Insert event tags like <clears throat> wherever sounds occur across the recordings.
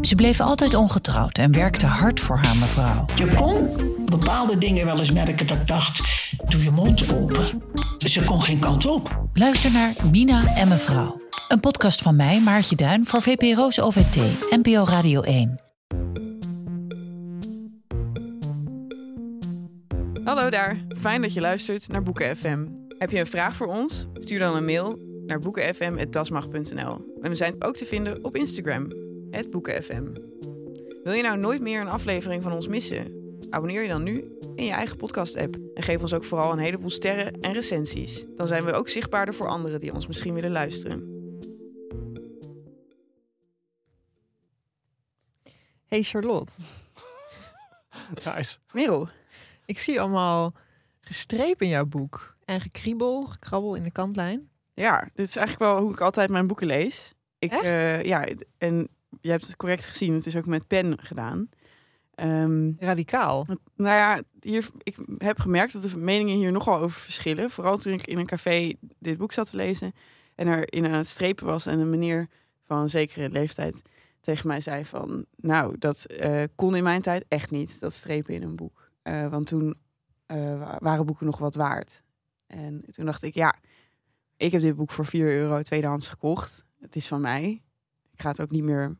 Ze bleef altijd ongetrouwd en werkte hard voor haar mevrouw. Je kon bepaalde dingen wel eens merken dat ik dacht, doe je mond open. Ze kon geen kant op. Luister naar Mina en mevrouw. Een podcast van mij, Maartje Duin, voor VPRO's OVT, NPO Radio 1. Hallo daar, fijn dat je luistert naar Boeken FM. Heb je een vraag voor ons? Stuur dan een mail naar boekenfm.dasmag.nl. En we zijn ook te vinden op Instagram, boekenfm. Wil je nou nooit meer een aflevering van ons missen? Abonneer je dan nu in je eigen podcast-app. En geef ons ook vooral een heleboel sterren en recensies. Dan zijn we ook zichtbaarder voor anderen die ons misschien willen luisteren. Hey Charlotte, <laughs> Nice. Merel, ik zie allemaal gestrepen in jouw boek. En gekriebel, gekrabbel in de kantlijn. ja, dit is eigenlijk wel hoe ik altijd mijn boeken lees. Ik, Echt? eh, ja, en je hebt het correct gezien, het is ook met pen gedaan. Ehm, Radicaal. Nou ja, hier, ik heb gemerkt dat de meningen hier nogal over verschillen. Vooral toen ik in een café dit boek zat te lezen en er in aan het strepen was en een meneer van een zekere leeftijd tegen mij zei van, nou, dat eh, kon in mijn tijd echt niet, dat strepen in een boek. Eh, want toen eh, wa- waren boeken nog wat waard. En toen dacht ik, ja, ik heb dit boek voor 4 euro tweedehands gekocht. Het is van mij. Ik ga het ook niet meer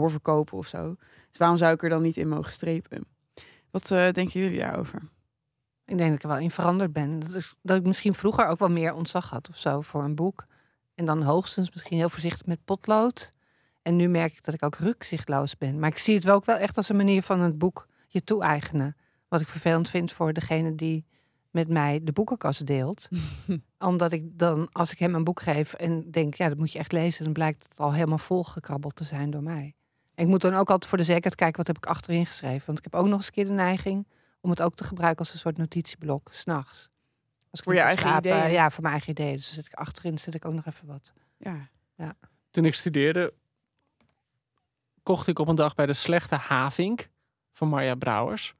doorverkopen of zo. Dus waarom zou ik er dan niet in mogen strepen? Wat eh, denken jullie daarover? Ik denk dat ik er wel in veranderd ben. Dat, is- dat ik misschien vroeger ook wel meer ontzag had of zo voor een boek. En dan hoogstens misschien heel voorzichtig met potlood. En nu merk ik dat ik ook rukzichtloos ben. Maar ik zie het wel ook wel echt als een manier van het boek je toe-eigenen. Wat ik vervelend vind voor degene die met mij de boekenkast deelt. <laughs> Omdat ik dan, als ik hem een boek geef en denk, ja, dat moet je echt lezen, dan blijkt het al helemaal volgekrabbeld te zijn door mij. En ik moet dan ook altijd voor de zekerheid kijken, wat heb ik achterin geschreven. Want ik heb ook nog eens een keer de neiging om het ook te gebruiken als een soort notitieblok, s'nachts. Als ik Voor je eigen slapen, ideeën? Ja, voor mijn eigen ideeën. Dus zet ik achterin, zet ik ook nog even wat. Ja. Toen ik studeerde, kocht ik op een dag bij de Slechte Havink van Marja Brouwers.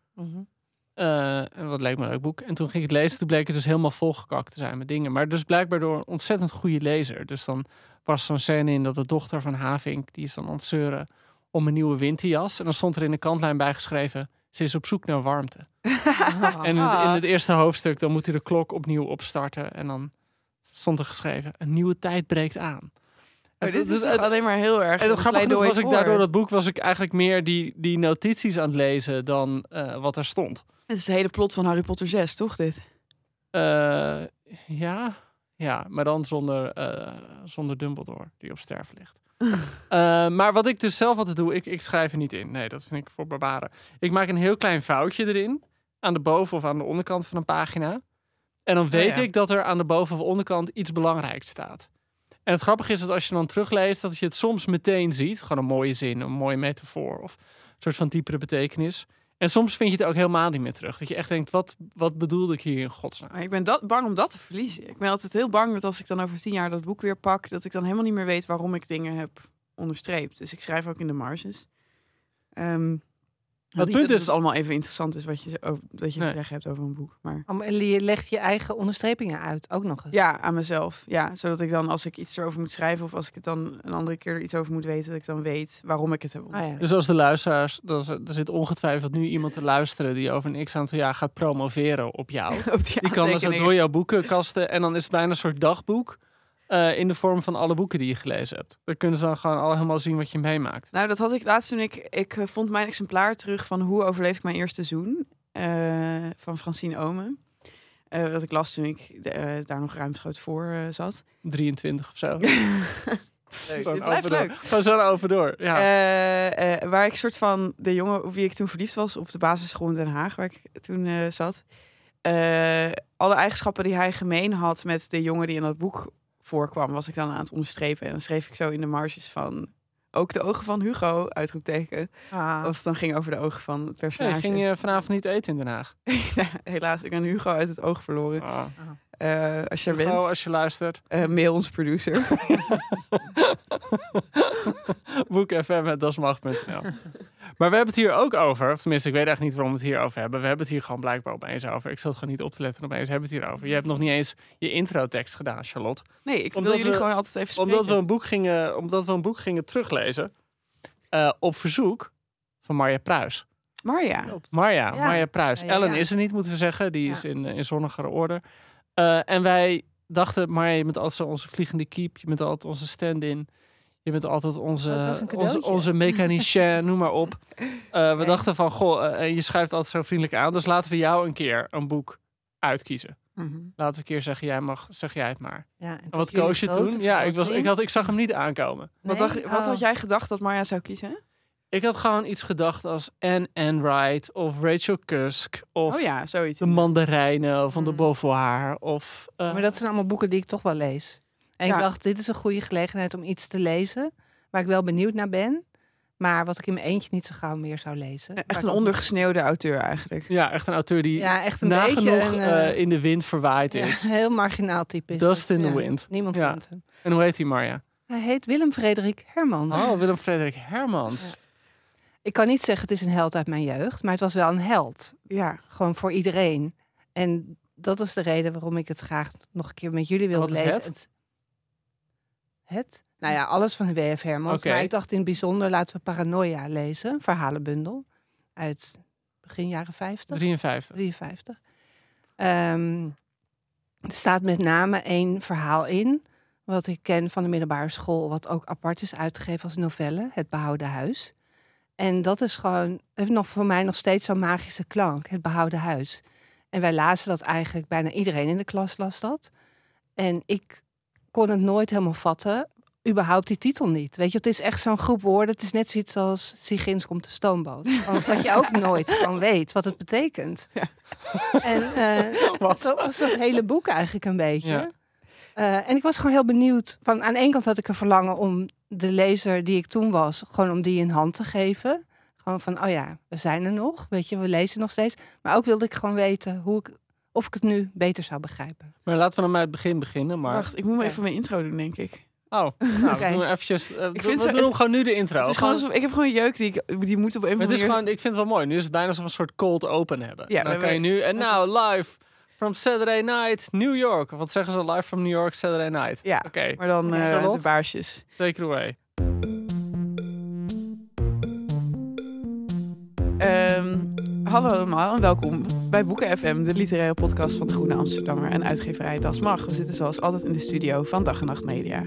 Eh, en wat leek me een leuk boek. En toen ging ik het lezen, toen bleek het dus helemaal volgekakt te zijn met dingen. Maar dus blijkbaar door een ontzettend goede lezer. Dus dan was zo'n scène in dat de dochter van Havink, die is dan aan het zeuren om een nieuwe winterjas. En dan stond er in de kantlijn bijgeschreven, ze is op zoek naar warmte. <laughs> En in het, in het eerste hoofdstuk, dan moet hij de klok opnieuw opstarten. En dan stond er geschreven, een nieuwe tijd breekt aan. Maar dit dat- is toch alleen maar heel erg en dat grappige genoeg was ik daardoor dat boek was ik eigenlijk meer die, die notities aan het lezen dan eh, wat er stond. Het is de hele plot van Harry Potter 6, toch dit? Eh, ja, ja, maar dan zonder, eh, zonder Dumbledore die op sterven ligt. <laughs> Eh, maar wat ik dus zelf altijd doe, ik, ik schrijf er niet in. Nee, dat vind ik voor barbaren. Ik maak een heel klein foutje erin, aan de boven- of aan de onderkant van een pagina. En dan weet ja. ik dat er aan de boven- of onderkant iets belangrijks staat. En het grappige is dat als je dan terugleest, dat je het soms meteen ziet. Gewoon een mooie zin, een mooie metafoor of een soort van diepere betekenis. En soms vind je het ook helemaal niet meer terug. Dat je echt denkt, wat, wat bedoelde ik hier in godsnaam? Ik ben dat, bang om dat te verliezen. Ik ben altijd heel bang dat als ik dan over tien jaar dat boek weer pak, dat ik dan helemaal niet meer weet waarom ik dingen heb onderstreept. Dus ik schrijf ook in de marges. Ehm het punt is het allemaal even interessant is wat je, over, wat je Nee. te zeggen hebt over een boek. Maar Oh, maar je legt je eigen onderstrepingen uit, ook nog eens. ja, aan mezelf. Ja, zodat ik dan als ik iets erover moet schrijven of als ik het dan een andere keer er iets over moet weten, dat ik dan weet waarom ik het heb Ah, onderstreept. Dus als de luisteraars, dan er zit ongetwijfeld nu iemand te luisteren die over een x aantal jaar gaat promoveren op jou. <laughs> Op die Die kan dan zo aantekeningen. door jouw boekenkasten en dan is het bijna een soort dagboek. Eh, in de vorm van alle boeken die je gelezen hebt. Dan kunnen ze dan gewoon allemaal zien wat je meemaakt. Nou, dat had ik laatst toen ik... Ik eh, vond mijn exemplaar terug van Hoe overleef ik mijn eerste seizoen. eh, van Francine Omen. Eh dat ik las toen ik daar nog ruimschoots voor eh, zat. 23 of zo. <laughs> Leuk. Gewoon Dit blijft overdoor. leuk. Gewoon zo overdoor. Ja. Eh, eh, waar ik soort van de jongen op wie ik toen verliefd was op de basisschool in Den Haag, waar ik toen eh, zat. eh, alle eigenschappen die hij gemeen had met de jongen die in dat boek voorkwam, was ik dan aan het onderstrepen. En dan schreef ik zo in de marges van ook de ogen van Hugo, uitroepteken. Ah. Als het dan ging over de ogen van het Nee, personage. ging je vanavond niet eten in Den Haag? <laughs> Ja, helaas, ik ben Hugo uit het oog verloren. Ah. Eh, als je er Hugo, bent, als je luistert. eh, mail ons producer. <laughs> Boekfm.dasmag.nl Maar we hebben het hier ook over. Of tenminste, ik weet echt niet waarom we het hier over hebben. We hebben het hier gewoon blijkbaar opeens over. Ik zat gewoon niet op te letten. Opeens hebben we het hier over. Je hebt nog niet eens je introtekst gedaan, Charlotte. Nee, ik wil jullie we- gewoon altijd even spreken. Omdat we een boek gingen, omdat we een boek gingen teruglezen. eh, op verzoek van Marja Pruis. Marja. Marja, Ja. Marja Pruis. Ja, ja, Ellen is er niet, moeten we zeggen. Die is in, in zonnigere orde. Eh, en wij dachten, Marja, je bent altijd onze vliegende kiep. Je bent altijd onze stand-in. Je bent altijd onze, Oh, onze, mechanicien, <laughs> noem maar op. Eh, we dachten van, goh, eh, en je schuift altijd zo vriendelijk aan. Dus laten we jou een keer een boek uitkiezen. Mhm. Laten we een keer zeggen, jij mag, zeg jij het maar. Ja, en wat koos je toen? Ja, ik, was, ik, had, ik zag hem niet aankomen. Wat, dacht, wat Oh. had jij gedacht dat Marja zou kiezen? Ik had gewoon iets gedacht als Anne Enright of Rachel Cusk of oh ja, zoiets. de Mandarijnen van de Mm. Beauvoir of... eh, Maar dat zijn allemaal boeken die ik toch wel lees. En Ja. ik dacht, dit is een goede gelegenheid om iets te lezen waar ik wel benieuwd naar ben. Maar wat ik in mijn eentje niet zo gauw meer zou lezen. Waar Echt een ondergesneeuwde auteur eigenlijk. Ja, echt een auteur die Ja, echt een beetje nagenoeg een, eh, eh, in de wind verwaaid ja, is. <laughs> heel marginaal type is Dust in the wind. Niemand Ja. kent hem. En hoe heet die Marja? Hij heet Willem Frederik Hermans. Oh, Willem Frederik Hermans. Ik kan niet zeggen het is een held uit mijn jeugd, maar het was wel een held. Ja. Gewoon voor iedereen. En dat is de reden waarom ik het graag nog een keer met jullie wilde lezen. het? Het? Nou ja, alles van W.F. Hermans. Oké. Maar ik dacht in het bijzonder, laten we Paranoia lezen. Een verhalenbundel uit begin jaren 50. 53. 53. Ehm, er staat met name één verhaal in, wat ik ken van de middelbare school, wat ook apart is uitgegeven als novelle, Het Behouden Huis. En dat is gewoon, heeft nog voor mij nog steeds zo'n magische klank, Het Behouden Huis. En wij lazen dat eigenlijk, bijna iedereen in de klas las dat. En ik kon het nooit helemaal vatten, überhaupt die titel niet. Weet je, het is echt zo'n groep woorden. Het is net zoiets als Sigins komt de stoomboot. <laughs> Dat je ook nooit gewoon weet wat het betekent. En eh, <laughs> zo was dat hele boek eigenlijk een beetje. Ja. Eh, en ik was gewoon heel benieuwd. Van, aan de ene kant had ik een verlangen om de lezer die ik toen was, gewoon om die een hand te geven. Gewoon van, oh ja, we zijn er nog. Weet je, we lezen nog steeds. Maar ook wilde ik gewoon weten hoe ik, of ik het nu beter zou begrijpen. Maar laten we dan bij het begin beginnen. Maar... Wacht, ik moet me Ja. even mijn intro doen, denk ik. Oh, nou, <laughs> Oké. we doen eventjes... eh, we vind we zo- doen hem gewoon nu de intro. Het is gewoon alsof, ik heb gewoon een jeuk die, ik, die moet op een Maar het is manier... gewoon, ik vind het wel mooi. Nu is het bijna alsof we een soort cold open hebben. Ja, dan kan je nu... En het nou, live from Saturday night, New York. Of wat zeggen ze? Live from New York, Saturday night. Ja, Oké, maar dan eh, Charlotte? de baarsjes. take it away. Ehm, hallo allemaal en welkom bij Boeken FM, de literaire podcast van de Groene Amsterdammer en uitgeverij Das Mag. We zitten zoals altijd in de studio van Dag en Nacht Media.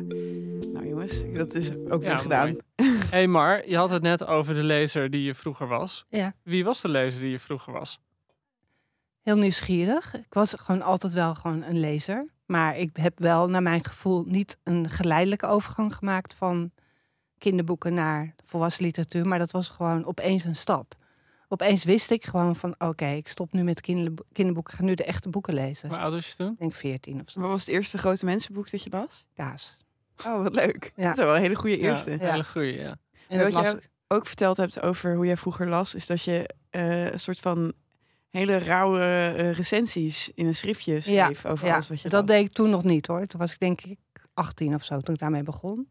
Nou jongens, dat is ook weer Ja, gedaan. mooi. hey Mar, je had het net over de lezer die je vroeger was. Ja. Wie was de lezer die je vroeger was? Heel nieuwsgierig. Ik was gewoon altijd wel gewoon een lezer. Maar ik heb wel, naar mijn gevoel, niet een geleidelijke overgang gemaakt van kinderboeken naar volwassen literatuur. Maar dat was gewoon opeens een stap. Opeens wist ik gewoon van, oké, ik stop nu met kinderbo- kinderboeken. Ik ga nu de echte boeken lezen. Hoe oud was je toen? Ik denk 14 of zo. Wat was het eerste grote mensenboek dat je las? Kaas. Oh, wat leuk. Ja. Dat is wel een hele goede eerste. Ja, hele goeie, ja. En wat ook, ook verteld hebt over hoe jij vroeger las, is dat je eh, een soort van hele rauwe eh, recensies in een schriftje schreef over ja, alles wat je dat deed ik toen nog niet hoor. Toen was ik denk ik 18 of zo toen ik daarmee begon.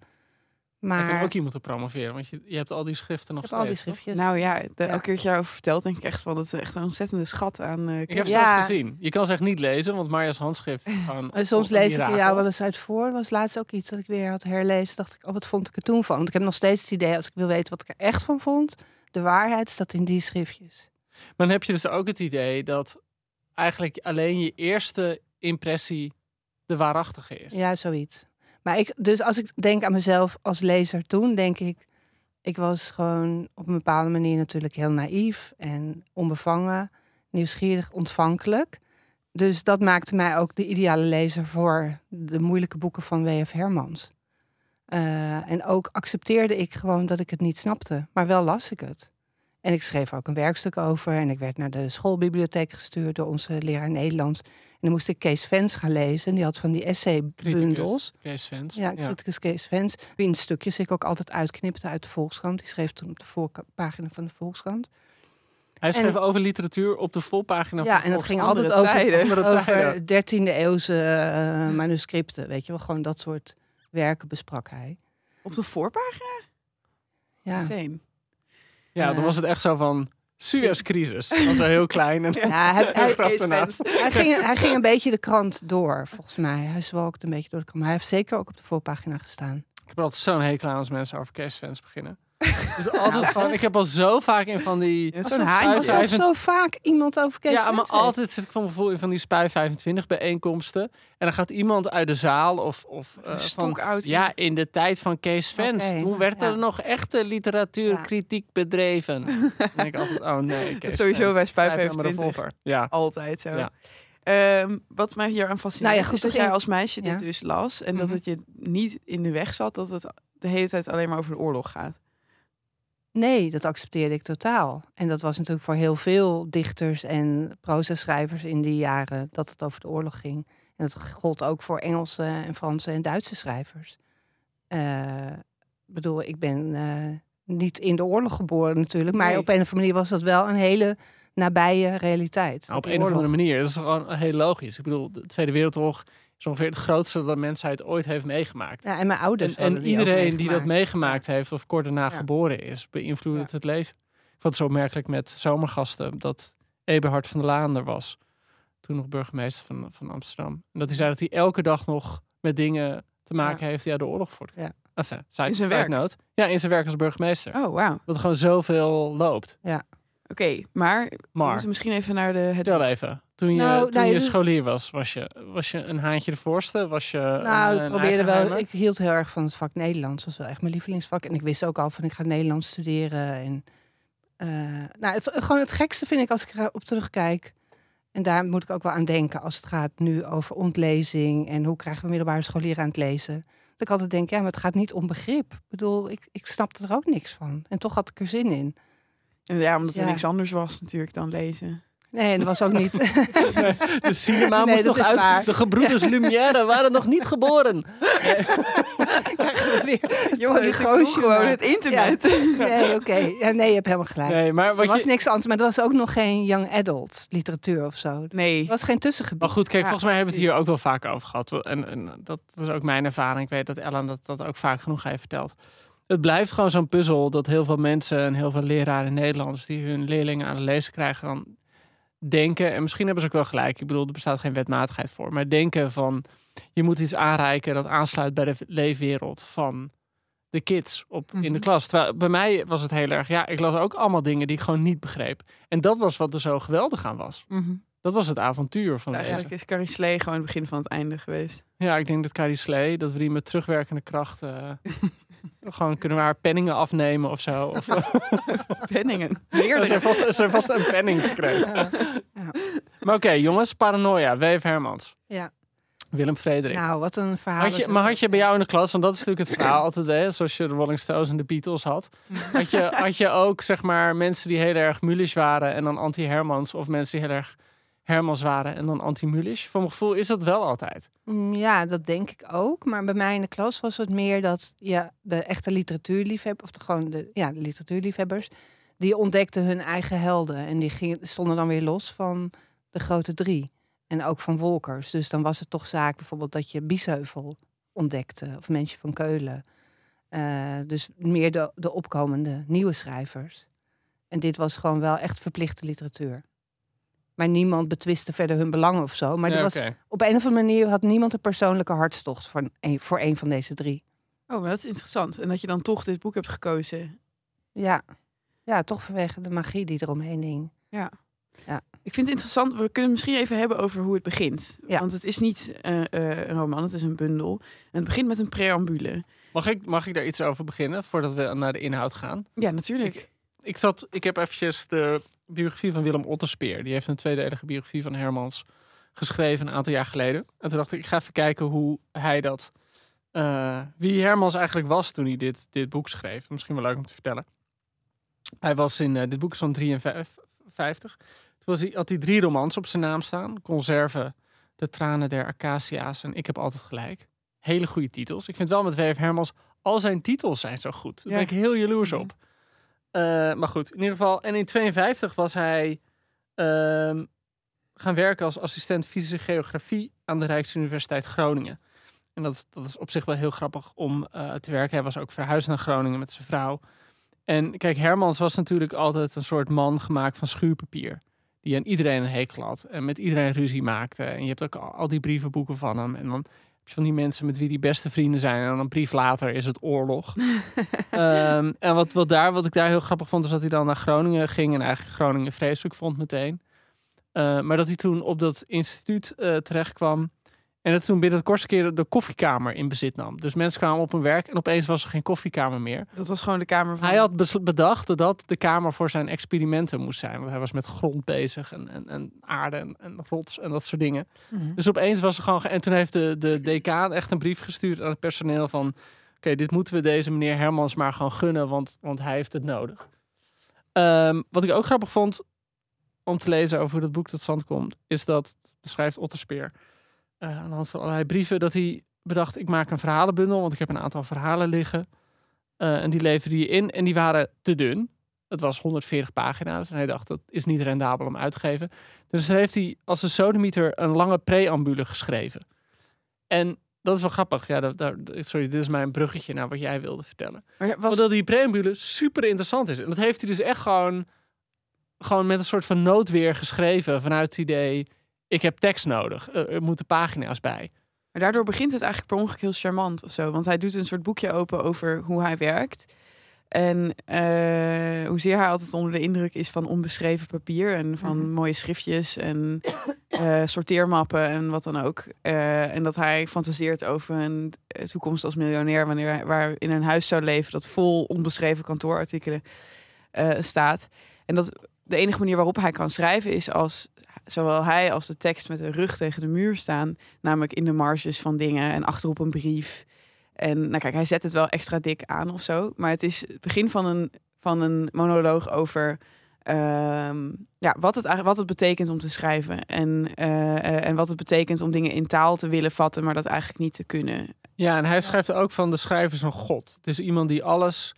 Ik Maar heb ook iemand te promoveren, want je, je hebt al die schriften nog ik heb al die steeds. toch? schriftjes. Nou ja, de, Ja. elke keer dat je daarover vertelt, denk ik echt van dat is echt een ontzettende schat aan eh Ik heb ze Ja. zelfs gezien. Je kan ze echt niet lezen, want Marja's handschrift. <laughs> En soms lees ik er mirakel. jou wel eens uit voor. was laatst ook iets dat ik weer had herlezen. Dacht ik, oh, wat vond ik er toen van? Want ik heb nog steeds het idee, als ik wil weten wat ik er echt van vond, de waarheid staat in die schriftjes. Dan heb je dus ook het idee dat eigenlijk alleen je eerste impressie de waarachtige is. Ja, zoiets. Maar ik, dus als ik denk aan mezelf als lezer toen, denk ik, ik was gewoon op een bepaalde manier natuurlijk heel naïef en onbevangen, nieuwsgierig, ontvankelijk. Dus dat maakte mij ook de ideale lezer voor de moeilijke boeken van W.F. Hermans. Eh, en ook accepteerde ik gewoon dat ik het niet snapte, maar wel las ik het. En ik schreef ook een werkstuk over en ik werd naar de schoolbibliotheek gestuurd door onze leraar Nederlands. En dan moest ik Kees Vens gaan lezen. En die had van die essaybundels. Kees Vens. Ja, criticus Kees Vens. Wie een stukjes ik ook altijd uitknipte uit de Volkskrant. Die schreef toen op de voorpagina van de Volkskrant. Hij schreef over literatuur op de volpagina Ja, van en dat ging altijd over, Andere tijden. Over tijden. 13e eeuwse eh, manuscripten. Weet je wel, gewoon dat soort werken besprak hij. Op de voorpagina? Ja. Insane. Ja, dan was het echt zo van Suez-crisis. Dat was wel heel klein. En Ja, <laughs> hij, hij, hij, ging, hij ging een beetje de krant door, volgens mij. Hij zwalkte een beetje door de krant. Maar hij heeft zeker ook op de voorpagina gestaan. Ik heb altijd zo'n hekel aan als mensen over Kees Fans beginnen. Dus altijd van, ik heb al zo vaak in van die... Ja, zo'n haantje. alsof zo vaak iemand over Kees ja, maar altijd zit ik van gevoel in van die Spui 25 bijeenkomsten. En dan gaat iemand uit de zaal of, of eh, van, stokoud ja, in de tijd van Kees Vens. Oké, Toen werd er nog echte literatuurkritiek bedreven. <laughs> Dan denk ik altijd, oh nee, Kees sowieso bij Spui grijp naar mijn 25. revolver. Ja. Altijd zo. Ja. Ehm, wat mij hier aan fascineert Nou ja, goed, is dat jij als meisje dit dus las. En dat Mhm. het je niet in de weg zat dat het de hele tijd alleen maar over de oorlog gaat. Nee, dat accepteerde ik totaal. En dat was natuurlijk voor heel veel dichters en proza-schrijvers in die jaren dat het over de oorlog ging. En dat gold ook voor Engelse en Franse en Duitse schrijvers. Eh, Ik bedoel, ik ben eh, niet in de oorlog geboren natuurlijk, maar Nee. op een of andere manier was dat wel een hele nabije realiteit. Nou, op een of andere manier. Dat is gewoon heel logisch. Ik bedoel, de Tweede Wereldoorlog is ongeveer het grootste dat de mensheid ooit heeft meegemaakt. Ja, en mijn ouders En, hadden en die ook iedereen die dat meegemaakt. heeft of kort daarna Ja. geboren is, beïnvloedt Ja. het het leven. Ik vond het zo opmerkelijk met zomergasten dat Eberhard van der Laan er was. Toen nog burgemeester van, van Amsterdam. En dat hij zei dat hij elke dag nog met dingen te maken heeft die uit de oorlog voortkomen. Ja. Enfin, side- In zijn side werk? note. Ja, in zijn werk als burgemeester. Oh, wauw. Dat er gewoon zoveel loopt. Oké, maar, we Maar, moeten misschien even naar de... Het... vertel even. Toen je, Nou, toen nou, je dus- scholier was, was je, was je een haantje de voorste? Was je Nou, een, ik probeerde wel. Ik hield heel erg van het vak Nederlands. Dat was wel echt mijn lievelingsvak. En ik wist ook al van ik ga Nederlands studeren. En, eh, nou, het, gewoon het gekste vind ik als ik erop terugkijk. En daar moet ik ook wel aan denken als het gaat nu over ontlezing. En hoe krijgen we middelbare scholieren aan het lezen. Dat ik altijd denk, ja, maar het gaat niet om begrip. Ik bedoel, ik, ik snapte er ook niks van. En toch had ik er zin in. Ja, omdat er Ja. niks anders was natuurlijk dan lezen. Nee, dat was ook niet. <laughs> De cinema Nee, moest nog uit. waar. De gebroeders Lumière waren nog niet geboren. <laughs> krijgen we weer het Jongens, ik gewoon het internet. Nee, oké. Ja, nee, je hebt helemaal gelijk. Nee, maar Er wat was je... niks anders, maar er was ook nog geen young adult literatuur of zo. Er Nee. was geen tussengebied. Maar goed, kijk, Ja, volgens mij hebben we het hier ook wel vaak over gehad. En, en dat is ook mijn ervaring. Ik weet dat Ellen dat, dat ook vaak genoeg heeft verteld. Het blijft gewoon zo'n puzzel dat heel veel mensen en heel veel leraren Nederlands die hun leerlingen aan het lezen krijgen, dan denken, en misschien hebben ze ook wel gelijk, ik bedoel, er bestaat geen wetmatigheid voor, maar denken van je moet iets aanreiken dat aansluit bij de leefwereld van de kids op, in de Mhm. klas. Terwijl bij mij was het heel erg, ja, ik las ook allemaal dingen die ik gewoon niet begreep. En dat was wat er zo geweldig aan was. Mhm. Dat was het avontuur van. Eigenlijk is Carrie Slee gewoon het begin van het einde geweest. Ja, ik denk dat Carrie Slee, dat we die met terugwerkende kracht eh, <laughs> gewoon kunnen we haar penningen afnemen of zo. Of, <laughs> Penningen. ze, heeft vast, ze vast een penning gekregen. Ja. Maar oké, jongens, paranoia, W.F. Hermans, Ja. Willem Frederik. Nou, wat een verhaal. had je, maar had je bij jou in de klas, want dat is natuurlijk het verhaal altijd, hè, zoals je de Rolling Stones en de Beatles had. Had je, had je ook, zeg maar, mensen die heel erg Mulisch waren en dan anti-Hermans, of mensen die heel erg Hermans waren en dan anti-Mulisch? Voor mijn gevoel is dat wel altijd. Mm, Ja, dat denk ik ook. Maar bij mij in de klas was het meer dat ja, de echte literatuurliefhebbers, of de, gewoon de, ja, de literatuurliefhebbers, die ontdekten hun eigen helden. En die gingen, stonden dan weer los van de grote drie. En ook van Wolkers. Dus dan was het toch zaak bijvoorbeeld dat je Biesheuvel ontdekte. Of Mensje van Keulen. Eh, dus meer de, de opkomende nieuwe schrijvers. En dit was gewoon wel echt verplichte literatuur. Maar niemand betwiste verder hun belangen of zo. Maar Ja, er was op een of andere manier had niemand een persoonlijke hartstocht voor een, voor een van deze drie. Oh, maar dat is interessant. En dat je dan toch dit boek hebt gekozen. Ja. ja, toch vanwege de magie die eromheen hing. Ja. Ik vind het interessant, we kunnen het misschien even hebben over hoe het begint. Ja. Want het is niet eh, eh, een roman, het is een bundel. En het begint met een preambule. Mag ik, mag ik daar iets over beginnen voordat we naar de inhoud gaan? Ja, natuurlijk. Ik, zat, ik heb eventjes de biografie van Willem Otterspeer. Die heeft een tweedelige biografie van Hermans geschreven een aantal jaar geleden. En toen dacht ik, ik ga even kijken hoe hij dat... eh, wie Hermans eigenlijk was toen hij dit, dit boek schreef. Misschien wel leuk om te vertellen. Hij was in, eh, dit boek is van 53. Toen was hij, had hij drie romans op zijn naam staan. Conserve, De tranen der acacia's en Ik heb altijd gelijk. Hele goede titels. Ik vind wel met W.F. Hermans, al zijn titels zijn zo goed. Daar Ja. ben ik heel jaloers op. maar goed, in ieder geval. En in 52 was hij ehm, gaan werken als assistent fysische geografie aan de Rijksuniversiteit Groningen. En dat, dat is op zich wel heel grappig om eh, te werken. Hij was ook verhuisd naar Groningen met zijn vrouw. En kijk, Hermans was natuurlijk altijd een soort man gemaakt van schuurpapier. Die aan iedereen een hekel had en met iedereen ruzie maakte. En je hebt ook al, al die brievenboeken van hem. En dan van die mensen met wie die beste vrienden zijn. En dan een brief later is het oorlog. <laughs> Ehm, en wat, wat, daar, wat ik daar heel grappig vond, is dat hij dan naar Groningen ging. En eigenlijk Groningen vreselijk vond meteen. Eh, maar dat hij toen op dat instituut eh terecht kwam. En dat toen binnen de kortste keer de koffiekamer in bezit nam. Dus mensen kwamen op hun werk en opeens was er geen koffiekamer meer. Dat was gewoon de kamer van... Hij had bedacht dat dat de kamer voor zijn experimenten moest zijn. Want hij was met grond bezig en, en, en aarde en, en rots en dat soort dingen. Mhm. Dus opeens was er gewoon... ge- En toen heeft de, de decaan echt een brief gestuurd aan het personeel van... Oké, dit moeten we deze meneer Hermans maar gewoon gunnen, want, want hij heeft het nodig. Ehm, wat ik ook grappig vond om te lezen over hoe dat boek tot stand komt... is dat, beschrijft Otterspeer eh, aan de hand van allerlei brieven... dat hij bedacht, ik maak een verhalenbundel, want ik heb een aantal verhalen liggen... Eh, en die leverde je in en die waren te dun. Het was 140 pagina's en hij dacht dat is niet rendabel om uit te geven. Dus heeft hij als een sodemieter een lange preambule geschreven. En dat is wel grappig. Ja, dat, sorry, dit is mijn bruggetje naar wat jij wilde vertellen. Maar was... Want dat die preambule super interessant is. En dat heeft hij dus echt gewoon, gewoon met een soort van noodweer geschreven vanuit het idee, ik heb tekst nodig. Er, er moeten pagina's bij. Maar daardoor begint het eigenlijk per ongeluk heel charmant of zo. Want hij doet een soort boekje open over hoe hij werkt. En eh, hoezeer hij altijd onder de indruk is van onbeschreven papier en van Mhm. mooie schriftjes en eh, sorteermappen en wat dan ook. Eh, en dat hij fantaseert over een eh, toekomst als miljonair, wanneer hij waar in een huis zou leven dat vol onbeschreven kantoorartikelen eh, staat. En dat de enige manier waarop hij kan schrijven is als zowel hij als de tekst met de rug tegen de muur staan. Namelijk in de marges van dingen en achterop een brief. En nou kijk, hij zet het wel extra dik aan of zo. Maar het is het begin van een, van een monoloog over ehm, ja, wat, het, wat het betekent om te schrijven. En, eh, eh, en wat het betekent om dingen in taal te willen vatten, maar dat eigenlijk niet te kunnen. Ja, en hij schrijft ook van de schrijver is een god. Het is iemand die alles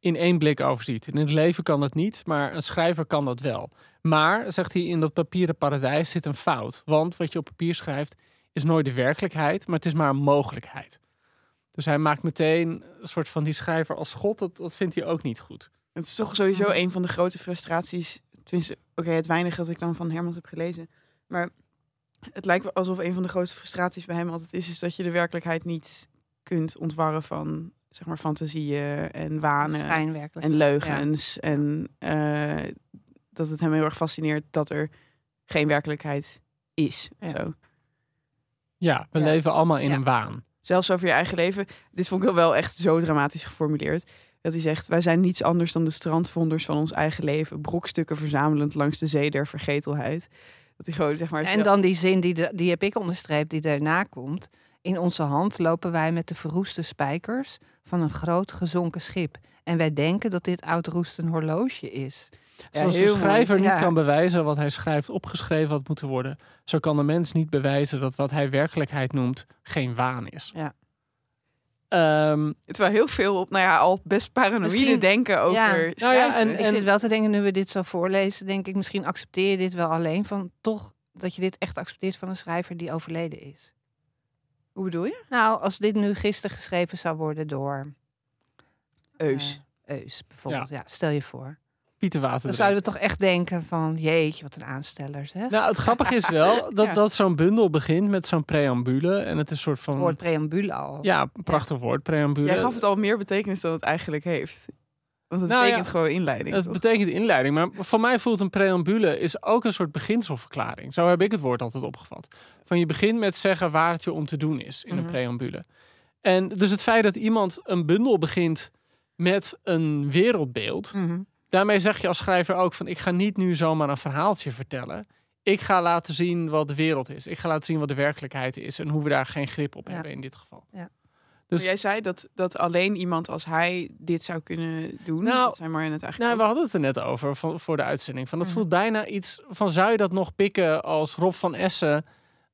in één blik overziet. In het leven kan dat niet, maar een schrijver kan dat wel. Maar, zegt hij, in dat papieren paradijs zit een fout. Want wat je op papier schrijft is nooit de werkelijkheid, maar het is maar een mogelijkheid. Dus hij maakt meteen een soort van die schrijver als god. Dat, dat vindt hij ook niet goed. Het is toch sowieso een van de grote frustraties. Tenminste, oké, het weinige dat ik dan van Hermans heb gelezen. Maar het lijkt wel alsof een van de grootste frustraties bij hem altijd is, is dat je de werkelijkheid niet kunt ontwarren van zeg maar fantasieën en wanen en leugens. En eh, dat het hem heel erg fascineert dat er geen werkelijkheid is. Ja. Zo. Ja, we Ja. leven allemaal in Ja. een waan. Zelfs over je eigen leven. Dit vond ik wel echt zo dramatisch geformuleerd. Dat hij zegt, wij zijn niets anders dan de strandvonders van ons eigen leven. Brokstukken verzamelend langs de zee der vergetelheid. Dat hij gewoon, zeg maar... En dan die zin, die, de- die heb ik onderstreept, die daarna komt. In onze hand lopen wij met de verroeste spijkers van een groot gezonken schip. En wij denken dat dit oud roest een horloge is. Ja, Zoals de mooi. schrijver niet Ja. kan bewijzen wat hij schrijft opgeschreven had moeten worden, zo kan de mens niet bewijzen dat wat hij werkelijkheid noemt geen waan is. Ja. Ehm, Terwijl heel veel op, nou ja, al best paranoïde denken over Ja. Nou ja, en- Ik zit wel te denken, nu we dit zo voorlezen, denk ik, misschien accepteer je dit wel alleen van toch dat je dit echt accepteert van een schrijver die overleden is. Hoe bedoel je? Nou, als dit nu gisteren geschreven zou worden door Eus. eh, Eus bijvoorbeeld, ja. stel je voor. Pieter Dan zouden we toch echt denken van, jeetje, wat een aanstellers, hè? Nou, het grappige is wel <laughs> dat, Ja. dat zo'n bundel begint met zo'n preambule. En het is een soort Het van... woord preambule al. Ja, een prachtig woord, preambule. Jij gaf het al meer betekenis dan het eigenlijk heeft. Want het Nou betekent ja, gewoon inleiding. Het toch? betekent inleiding, maar voor mij voelt een preambule is ook een soort beginselverklaring. Zo heb ik het woord altijd opgevat. Van je begint met zeggen waar het je om te doen is in Mhm. een preambule. En dus het feit dat iemand een bundel begint met een wereldbeeld, Mhm. daarmee zeg je als schrijver ook van ik ga niet nu zomaar een verhaaltje vertellen. Ik ga laten zien wat de wereld is. Ik ga laten zien wat de werkelijkheid is en hoe we daar geen grip op Ja. hebben in dit geval. Ja. Dus- jij zei dat, dat alleen iemand als hij dit zou kunnen doen. Nou, dat zijn maar in het Nou, eigenlijk. we hadden het er net over van, voor de uitzending. Van, dat Mhm. voelt bijna iets van zou je dat nog pikken als Rob van Essen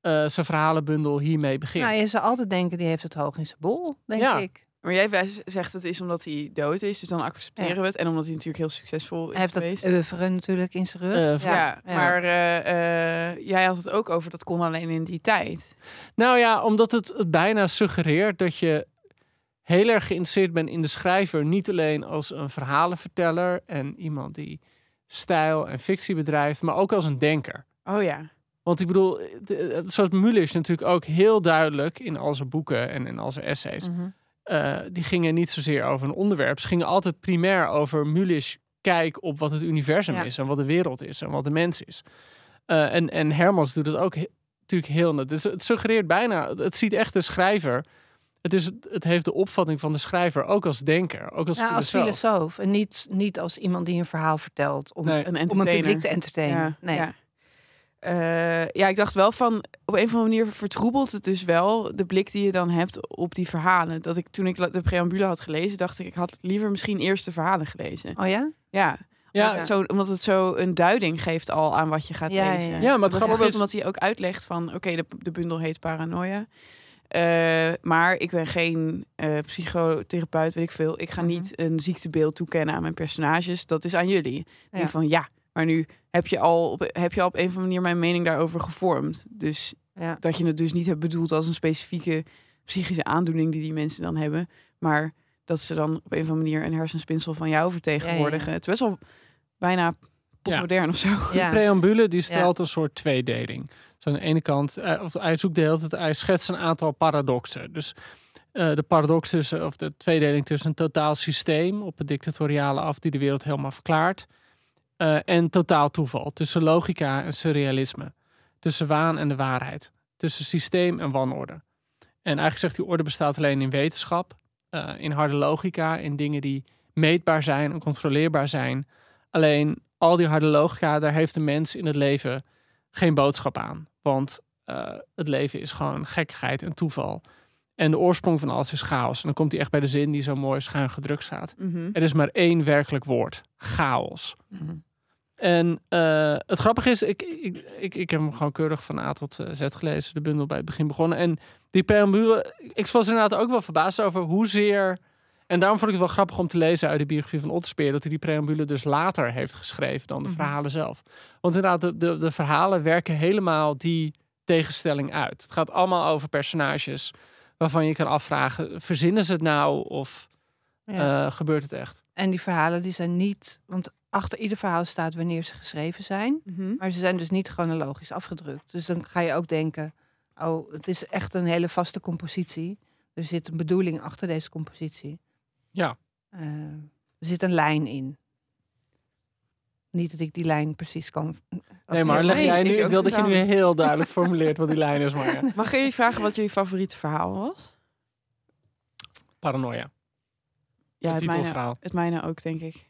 eh, zijn verhalenbundel hiermee begint? Nou, je zou altijd denken, die heeft het hoog in zijn bol, denk Ja. ik. Maar jij zegt het is omdat hij dood is, dus dan accepteren Ja. we het. En omdat hij natuurlijk heel succesvol is Hij heeft geweest. dat oeuvre natuurlijk in zijn rug. Ja, ja. maar eh, eh, jij had het ook over dat kon alleen in die tijd. Nou ja, omdat het, bijna suggereert dat je heel erg geïnteresseerd bent in de schrijver. Niet alleen als een verhalenverteller en iemand die stijl en fictie bedrijft, maar ook als een denker. Oh ja. Want ik bedoel, zoals Mulisch natuurlijk ook heel duidelijk in al zijn boeken en in al zijn essays. Mhm. Eh, die gingen niet zozeer over een onderwerp. Ze gingen altijd primair over Mulisch kijk op wat het universum Ja. is en wat de wereld is en wat de mens is. Eh, en, en Hermans doet het ook he- natuurlijk heel net. Dus het suggereert bijna, het- het ziet echt de schrijver. Het, is, het heeft de opvatting van de schrijver ook als denker, ook als Ja, als filosoof. filosoof. En niet, niet als iemand die een verhaal vertelt om, Nee. Een om een publiek te entertainen. Ja, nee. Ja. Eh, ja, ik dacht wel van, op een of andere manier vertroebelt het dus wel de blik die je dan hebt op die verhalen. Dat ik toen ik de preambule had gelezen, dacht ik, ik had liever misschien eerst de verhalen gelezen. Oh ja? Ja, Ja, Omdat, het zo, omdat het zo een duiding geeft al aan wat je gaat Ja, lezen. ja. Ja, maar het grappige Bijvoorbeeld is- omdat hij ook uitlegt van... oké, de, de bundel heet Paranoia. Eh, maar ik ben geen eh, psychotherapeut, weet ik veel. Ik ga Mhm. niet een ziektebeeld toekennen aan mijn personages. Dat is aan jullie. Ja. van ja, maar nu heb je, al op, heb je al op een of andere manier mijn mening daarover gevormd. Dus Ja. dat je het dus niet hebt bedoeld als een specifieke psychische aandoening die die mensen dan hebben. Maar dat ze dan op een of andere manier een hersenspinsel van jou vertegenwoordigen. Ja, ja. Het is best wel bijna postmodern of zo. De preambule die stelt een soort tweedeling. Dus aan de ene kant, eh, of hij zoekt de hele tijd, hij schetst een aantal paradoxen. Dus eh, de paradox tussen, of de tweedeling tussen een totaal systeem op het dictatoriale af die de wereld helemaal verklaart. Eh, en totaal toeval. Tussen logica en surrealisme. Tussen waan en de waarheid. Tussen systeem en wanorde. En eigenlijk zegt hij, orde bestaat alleen in wetenschap. eh, in harde logica, in dingen die meetbaar zijn en controleerbaar zijn. Alleen al die harde logica, daar heeft de mens in het leven geen boodschap aan. Want eh, het leven is gewoon gekkigheid en toeval. En de oorsprong van alles is chaos. En dan komt hij echt bij de zin die zo mooi schuin gedrukt staat. Mhm. Er is maar één werkelijk woord: chaos. Mhm. En eh, het grappige is, ik, ik, ik, ik heb hem gewoon keurig van A tot eh, Z gelezen, de bundel bij het begin begonnen. En die preambule, ik was inderdaad ook wel verbaasd over hoezeer. En daarom vond ik het wel grappig om te lezen uit de biografie van Otterspeer, dat hij die preambule dus later heeft geschreven dan de Mhm. verhalen zelf. Want inderdaad, de, de, de verhalen werken helemaal die tegenstelling uit. Het gaat allemaal over personages waarvan je kan afvragen, verzinnen ze het nou of Ja. eh, gebeurt het echt? En die verhalen die zijn niet... Want achter ieder verhaal staat wanneer ze geschreven zijn. Mhm. Maar ze zijn dus niet chronologisch afgedrukt. Dus dan ga je ook denken... Oh, het is echt een hele vaste compositie. Er zit een bedoeling achter deze compositie. Ja. Eh, er zit een lijn in. Niet dat ik die lijn precies kan... Nee, maar leg jij ik nu, ik wil dat je nu heel duidelijk formuleert wat die lijn is, maar ja. <laughs> Mag ik je vragen wat jullie favoriete verhaal was? Paranoia. Ja, het het mijne, het mijne ook, denk ik.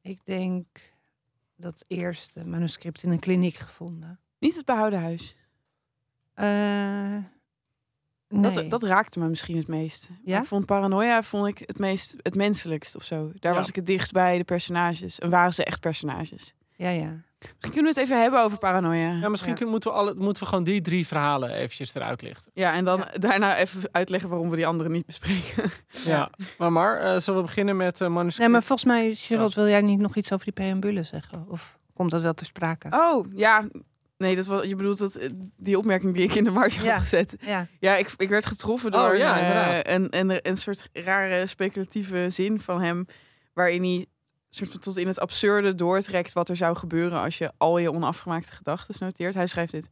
Ik denk dat eerste manuscript in een kliniek gevonden. Niet het behouden huis. Eh nee. dat raakte me misschien het meest. Maar Ja? Ik vond Paranoia vond ik het meest het menselijkst of zo. Daar Ja. was ik het dichtst bij de personages. En waren ze echt personages. Ja, ja. Misschien kunnen we het even hebben over Paranoia. Ja, misschien Ja. kunnen- moeten, we alle, moeten we gewoon die drie verhalen eventjes eruit lichten. Ja, en dan Ja. daarna even uitleggen waarom we die andere niet bespreken. <laughs> Ja. Maar Mar, eh, zullen we beginnen met eh manuscript? Nee, maar volgens mij, Charlotte, wil jij niet nog iets over die preambule zeggen? Of komt dat wel ter sprake? Oh, ja. Nee, dat was, je bedoelt dat, eh, die opmerking die ik in de marge Ja. had gezet. Ja, Ja, ik, ik werd getroffen Oh, door ja, een, inderdaad. een, een, een soort rare speculatieve zin van hem. Waarin hij soort van tot in het absurde doortrekt wat er zou gebeuren als je al je onafgemaakte gedachten noteert. Hij schrijft dit.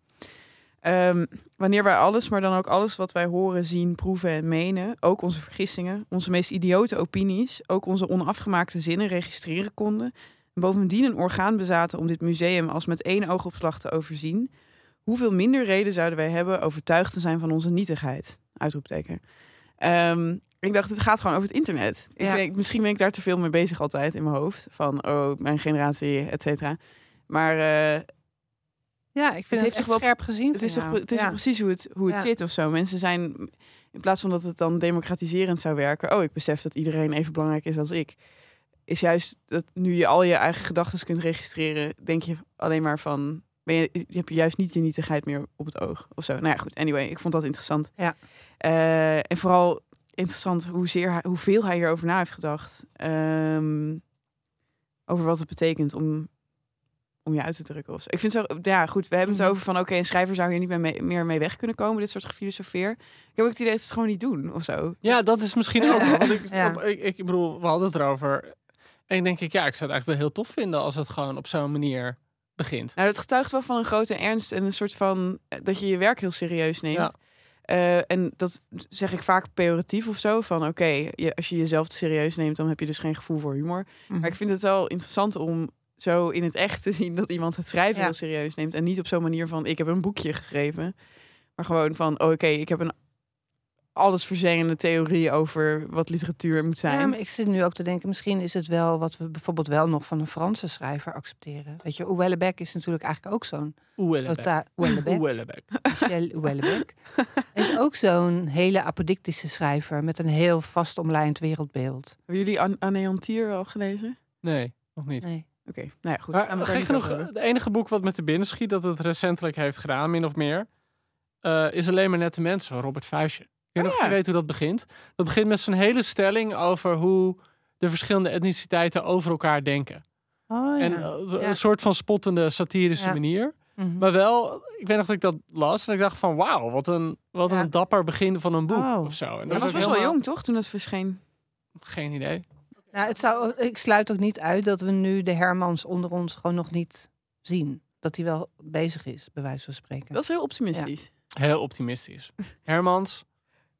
Ehm, wanneer wij alles, maar dan ook alles wat wij horen, zien, proeven en menen, ook onze vergissingen, onze meest idiote opinies, ook onze onafgemaakte zinnen registreren konden, en bovendien een orgaan bezaten om dit museum als met één oogopslag te overzien, hoeveel minder reden zouden wij hebben overtuigd te zijn van onze nietigheid? Uitroepteken. Ehm, ik dacht, het gaat gewoon over het internet. Ik Ja. denk, misschien ben ik daar te veel mee bezig altijd in mijn hoofd. Van, oh, mijn generatie, et cetera. Maar eh, Ja, ik vind het, heeft echt toch wel- scherp gezien. het is, toch, het is Ja. precies hoe het, hoe het Ja. zit of zo. Mensen zijn, in plaats van dat het dan democratiserend zou werken. Oh, ik besef dat iedereen even belangrijk is als ik. Is juist dat nu je al je eigen gedachten kunt registreren, denk je alleen maar van. Ben je, heb je juist niet je nietigheid meer op het oog of zo. Nou ja, goed. Anyway, ik vond dat interessant. Ja. Eh, en vooral interessant hoezeer hoeveel hij hierover na heeft gedacht. Ehm, over wat het betekent om, om je uit te drukken. Of zo. Ik vind zo, ja goed, we hebben het Mhm. over van oké, een schrijver zou hier niet meer mee, meer mee weg kunnen komen, dit soort gefilosofeer. Ik heb ook het idee dat ze het gewoon niet doen of zo. Ja, dat is misschien <laughs> ook. Want ik, Ja. op- ik, ik bedoel, we hadden het erover. En denk ik, ja, ik zou het eigenlijk wel heel tof vinden als het gewoon op zo'n manier begint. Nou, het getuigt wel van een grote ernst en een soort van eh, dat je je werk heel serieus neemt. Ja. Eh, en dat zeg ik vaak pejoratief of zo. Van oké, je, als je jezelf te serieus neemt, dan heb je dus geen gevoel voor humor. Mhm. Maar ik vind het wel interessant om zo in het echt te zien dat iemand het schrijven Ja. heel serieus neemt. En niet op zo'n manier van ik heb een boekje geschreven. Maar gewoon van oh, oké, ik heb een alles verzengende theorie over wat literatuur moet zijn. Ja, maar ik zit nu ook te denken, misschien is het wel wat we bijvoorbeeld wel nog van een Franse schrijver accepteren. Weet je, Houellebecq is natuurlijk eigenlijk ook zo'n Oelebek. tota- Houellebecq. Oelebek. <laughs> Michel Houellebecq. Hij is ook zo'n hele apodictische schrijver met een heel vast omlijnd wereldbeeld. Hebben jullie An Aneantier al gelezen? Nee, nog niet. Nee. Oké, nou ja, goed. Maar gek daar niet genoeg, het enige boek wat me te binnen schiet dat het recentelijk heeft gedaan, min of meer, eh, is alleen maar nette mensen, van Robert Fuisje. Ik weet Oh nog ja. weet hoe dat begint. Dat begint met zo'n hele stelling over hoe de verschillende etniciteiten over elkaar denken. Oh, ja. En eh, Ja. een soort van spottende, satirische Ja. manier. Mhm. Maar wel, ik weet nog dat ik dat las en ik dacht van wauw, wat een, wat Ja. een dapper begin van een boek Oh. of zo. En Dat was best wel helemaal- jong, toch? Toen het verscheen. Geen idee. Nou, het zou, ik sluit ook niet uit dat we nu de Hermans onder ons gewoon nog niet zien. Dat hij wel bezig is, bij wijze van spreken. Dat is heel optimistisch. Heel optimistisch. Hermans,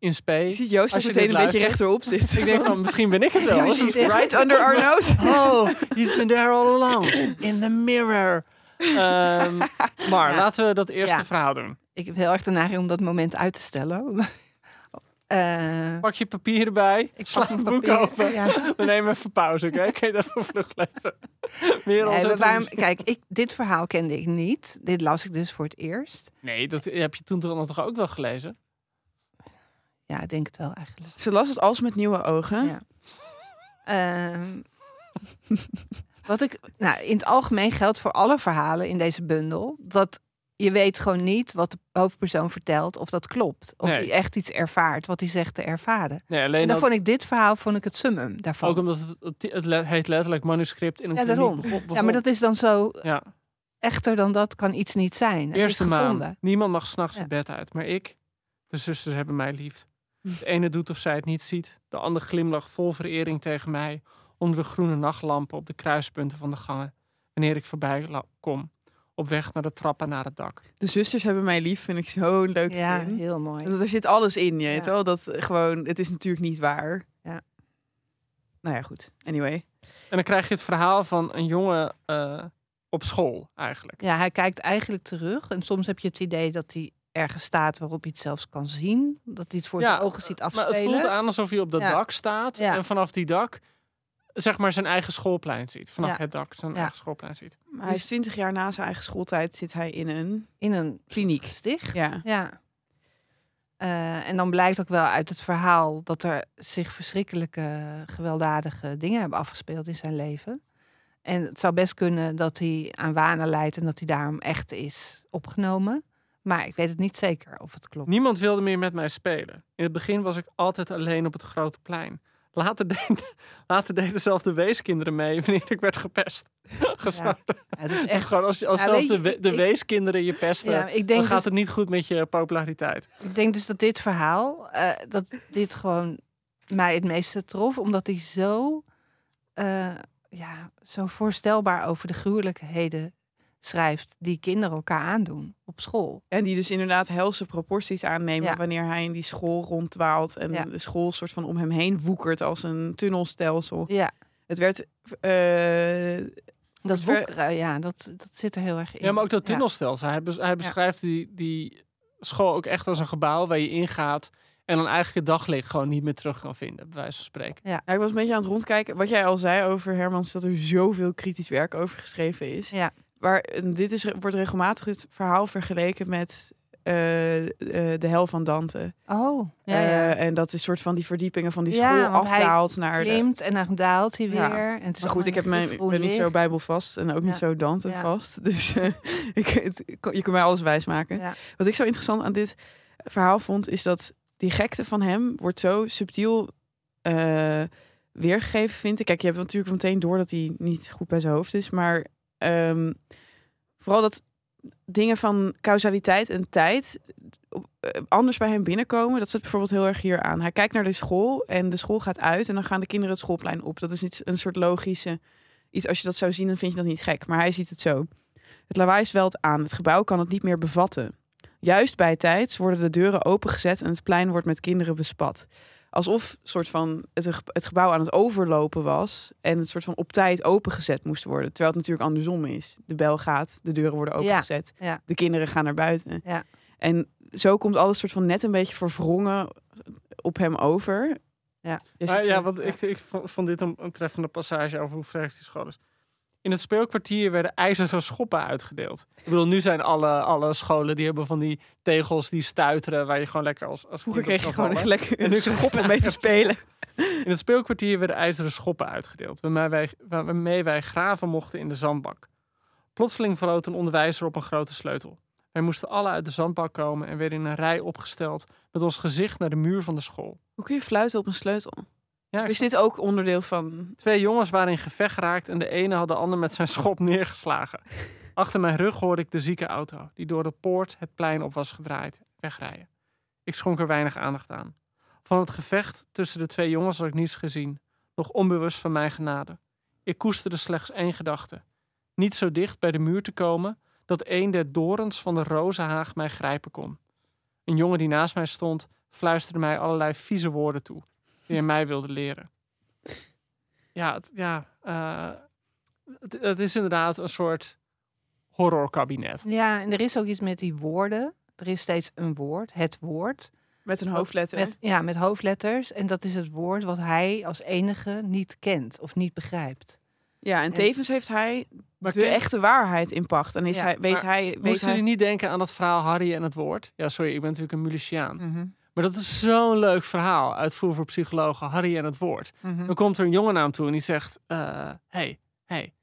in space. Je ziet Joost Als je meteen een beetje rechterop zitten. Ik denk van, misschien ben ik het <laughs> wel. Right under our nose. <laughs> Oh, he's been there all along. <coughs> In the mirror. Ehm, maar Ja. laten we dat eerste Ja. verhaal doen. Ik heb heel erg de neiging om dat moment uit te stellen. <laughs> Eh, Pak je papier erbij. ik sla mijn boek open. Ja. We nemen even pauze, oké? Kun je dat even vlug lezen? Meer Nee, waarom, kijk, ik, dit verhaal kende ik niet. Dit las ik dus voor het eerst. Nee, dat heb je toen toch toch ook wel gelezen? Ja, ik denk het wel eigenlijk. Ze las het als met nieuwe ogen. Ja. Ehm, <laughs> wat ik, nou, in het algemeen geldt voor alle verhalen in deze bundel dat je weet gewoon niet wat de hoofdpersoon vertelt of dat klopt. Of Nee. hij echt iets ervaart wat hij zegt te ervaren. Nee, alleen En dan ook, vond ik dit verhaal vond ik het summum daarvan. ook omdat het, het, heet letterlijk manuscript in een Ja, daarom. begon- ja, maar dat is dan zo Ja, echter dan dat kan iets niet zijn. Het eerste is gevonden. maand. Niemand mag s'nachts Ja. het bed uit, maar ik. De zusters hebben mij lief. De ene doet of zij het niet ziet. De ander glimlacht vol verering tegen mij. Onder de groene nachtlampen op de kruispunten van de gangen. Wanneer ik voorbij kom. Op weg naar de trappen naar het dak. De zusters hebben mij lief, vind ik zo'n leuk Ja, zin. heel mooi. Want er zit alles in, je weet Ja. wel. Dat gewoon, het is natuurlijk niet waar. Ja. Nou ja, goed. Anyway. En dan krijg je het verhaal van een jongen eh, op school eigenlijk. Ja, hij kijkt eigenlijk terug. En soms heb je het idee dat hij ergens staat waarop hij het zelfs kan zien. Dat hij het voor Ja, zijn ogen ziet Maar afspelen. het voelt aan alsof hij op dat Ja. dak staat. Ja. En vanaf die dak zeg maar zijn eigen schoolplein ziet. Vanaf Ja. het dak zijn Ja. eigen schoolplein ziet. Maar Hij is 20 jaar na zijn eigen schooltijd zit hij in een in een kliniek. sticht. Ja. Ja. Eh, en dan blijkt ook wel uit het verhaal dat er zich verschrikkelijke, gewelddadige dingen hebben afgespeeld in zijn leven. En het zou best kunnen dat hij aan wanen leidt en dat hij daarom echt is opgenomen. Maar ik weet het niet zeker of het klopt. Niemand wilde meer met mij spelen. In het begin was ik altijd alleen op het grote plein. Later, deden, <laughs> later deden zelfs de weeskinderen mee wanneer ik werd gepest. <laughs> Ja, het is Echt gewoon als, als Ja, zelfs de, de ik- weeskinderen je pesten, Ja, ik dan gaat dus, het niet goed met je populariteit. ik denk dus dat dit verhaal, eh, dat dit gewoon mij het meeste trof, omdat hij zo, eh, ja, zo voorstelbaar over de gruwelijkheden schrijft die kinderen elkaar aandoen op school. En die dus inderdaad helse proporties aannemen Ja. wanneer hij in die school rondwaalt en Ja. de school soort van om hem heen woekert als een tunnelstelsel. Ja, Het werd eh, dat eh, ja, dat, dat zit er heel erg in. Ja, maar ook dat Ja. tunnelstelsel. Hij, bes- hij beschrijft die, die school ook echt als een gebouw waar je ingaat en dan eigenlijk het daglicht gewoon niet meer terug kan vinden, bij wijze van spreken. Ja, ik was een beetje aan het rondkijken. Wat jij al zei over Hermans, dat er zoveel kritisch werk over geschreven is. Ja. Waar, dit is, wordt regelmatig het verhaal vergeleken met eh, eh, de hel van Dante. Oh, ja, ja. Eh, en dat is soort van die verdiepingen van die Ja, school hij afdaalt naar de... Klimt en dan daalt hij weer. Ja. En het is Maar goed, ik, heb mijn, ben niet zo bijbelvast en ook niet Ja. zo Dante Ja. vast. <laughs> Dus ik, het- je kunt mij alles wijsmaken. Ja. Wat ik zo interessant aan dit verhaal vond, is dat die gekte van hem wordt zo subtiel weergegeven, vind ik. Kijk, je hebt natuurlijk meteen door dat hij niet goed bij zijn hoofd is. Maar ehm, vooral dat dingen van causaliteit en tijd eh, anders bij hem binnenkomen. Dat zit bijvoorbeeld heel erg hier aan. Hij kijkt naar de school en de school gaat uit en dan gaan de kinderen het schoolplein op. Dat is iets, een soort logische iets. Als je dat zou zien, dan vind je dat niet gek. Maar hij ziet het zo. Het lawaai zwelt aan. Het gebouw kan het niet meer bevatten. Juist bij tijds worden de deuren opengezet en het plein wordt met kinderen bespat. Alsof soort van het, het gebouw aan het overlopen was en het soort van op tijd opengezet moest worden. Terwijl het natuurlijk andersom is. De bel gaat, de deuren worden opengezet, ja. de kinderen gaan naar buiten. Ja. En zo komt alles soort van net een beetje verwrongen op hem over. Ja. Maar het ja, want ik, ik vond dit een, een treffende passage over hoe vreemd die school is. In het speelkwartier werden ijzeren schoppen uitgedeeld. Ik bedoel, nu zijn alle, alle scholen die hebben van die tegels die stuiteren, waar je gewoon lekker als, als Vroeger kreeg je gewoon lekker een schop om mee te spelen. In het speelkwartier werden ijzeren schoppen uitgedeeld, waarmee wij, waarmee wij graven mochten in de zandbak. Plotseling floot een onderwijzer op een grote sleutel. Wij moesten alle uit de zandbak komen en werden in een rij opgesteld met ons gezicht naar de muur van de school. Hoe kun je fluiten op een sleutel? Ja, Of ik is dit ook onderdeel van... Twee jongens waren in gevecht geraakt en de ene had de ander met zijn schop neergeslagen. Achter mijn rug hoorde ik de ziekenauto, die door de poort het plein op was gedraaid, wegrijden. Ik schonk er weinig aandacht aan. Van het gevecht tussen de twee jongens had ik niets gezien, nog onbewust van mijn genade. Ik koesterde slechts één gedachte. Niet zo dicht bij de muur te komen dat een der dorens van de rozenhaag mij grijpen kon. Een jongen die naast mij stond, fluisterde mij allerlei vieze woorden toe, die hij mij wilde leren. Ja, het, ja eh, het, het is inderdaad een soort horrorkabinet. Ja, en er is ook iets met die woorden. Er is steeds een woord, het woord. Met een hoofdletter. Met, ja, met hoofdletters. En dat is het woord wat hij als enige niet kent of niet begrijpt. Ja, en tevens heeft hij Maar de ken- echte waarheid in pacht. En is Ja, hij, weet hij... Weet Moesten hij... jullie niet denken aan dat verhaal Harry en het woord? Ja, sorry, ik ben natuurlijk een Muliciaan. Mhm. Maar dat is zo'n leuk verhaal uit Voer voor Psychologen, Harry en het woord. Mhm. Dan komt er een jongen naar hem toe en die zegt... eh, hey, hey,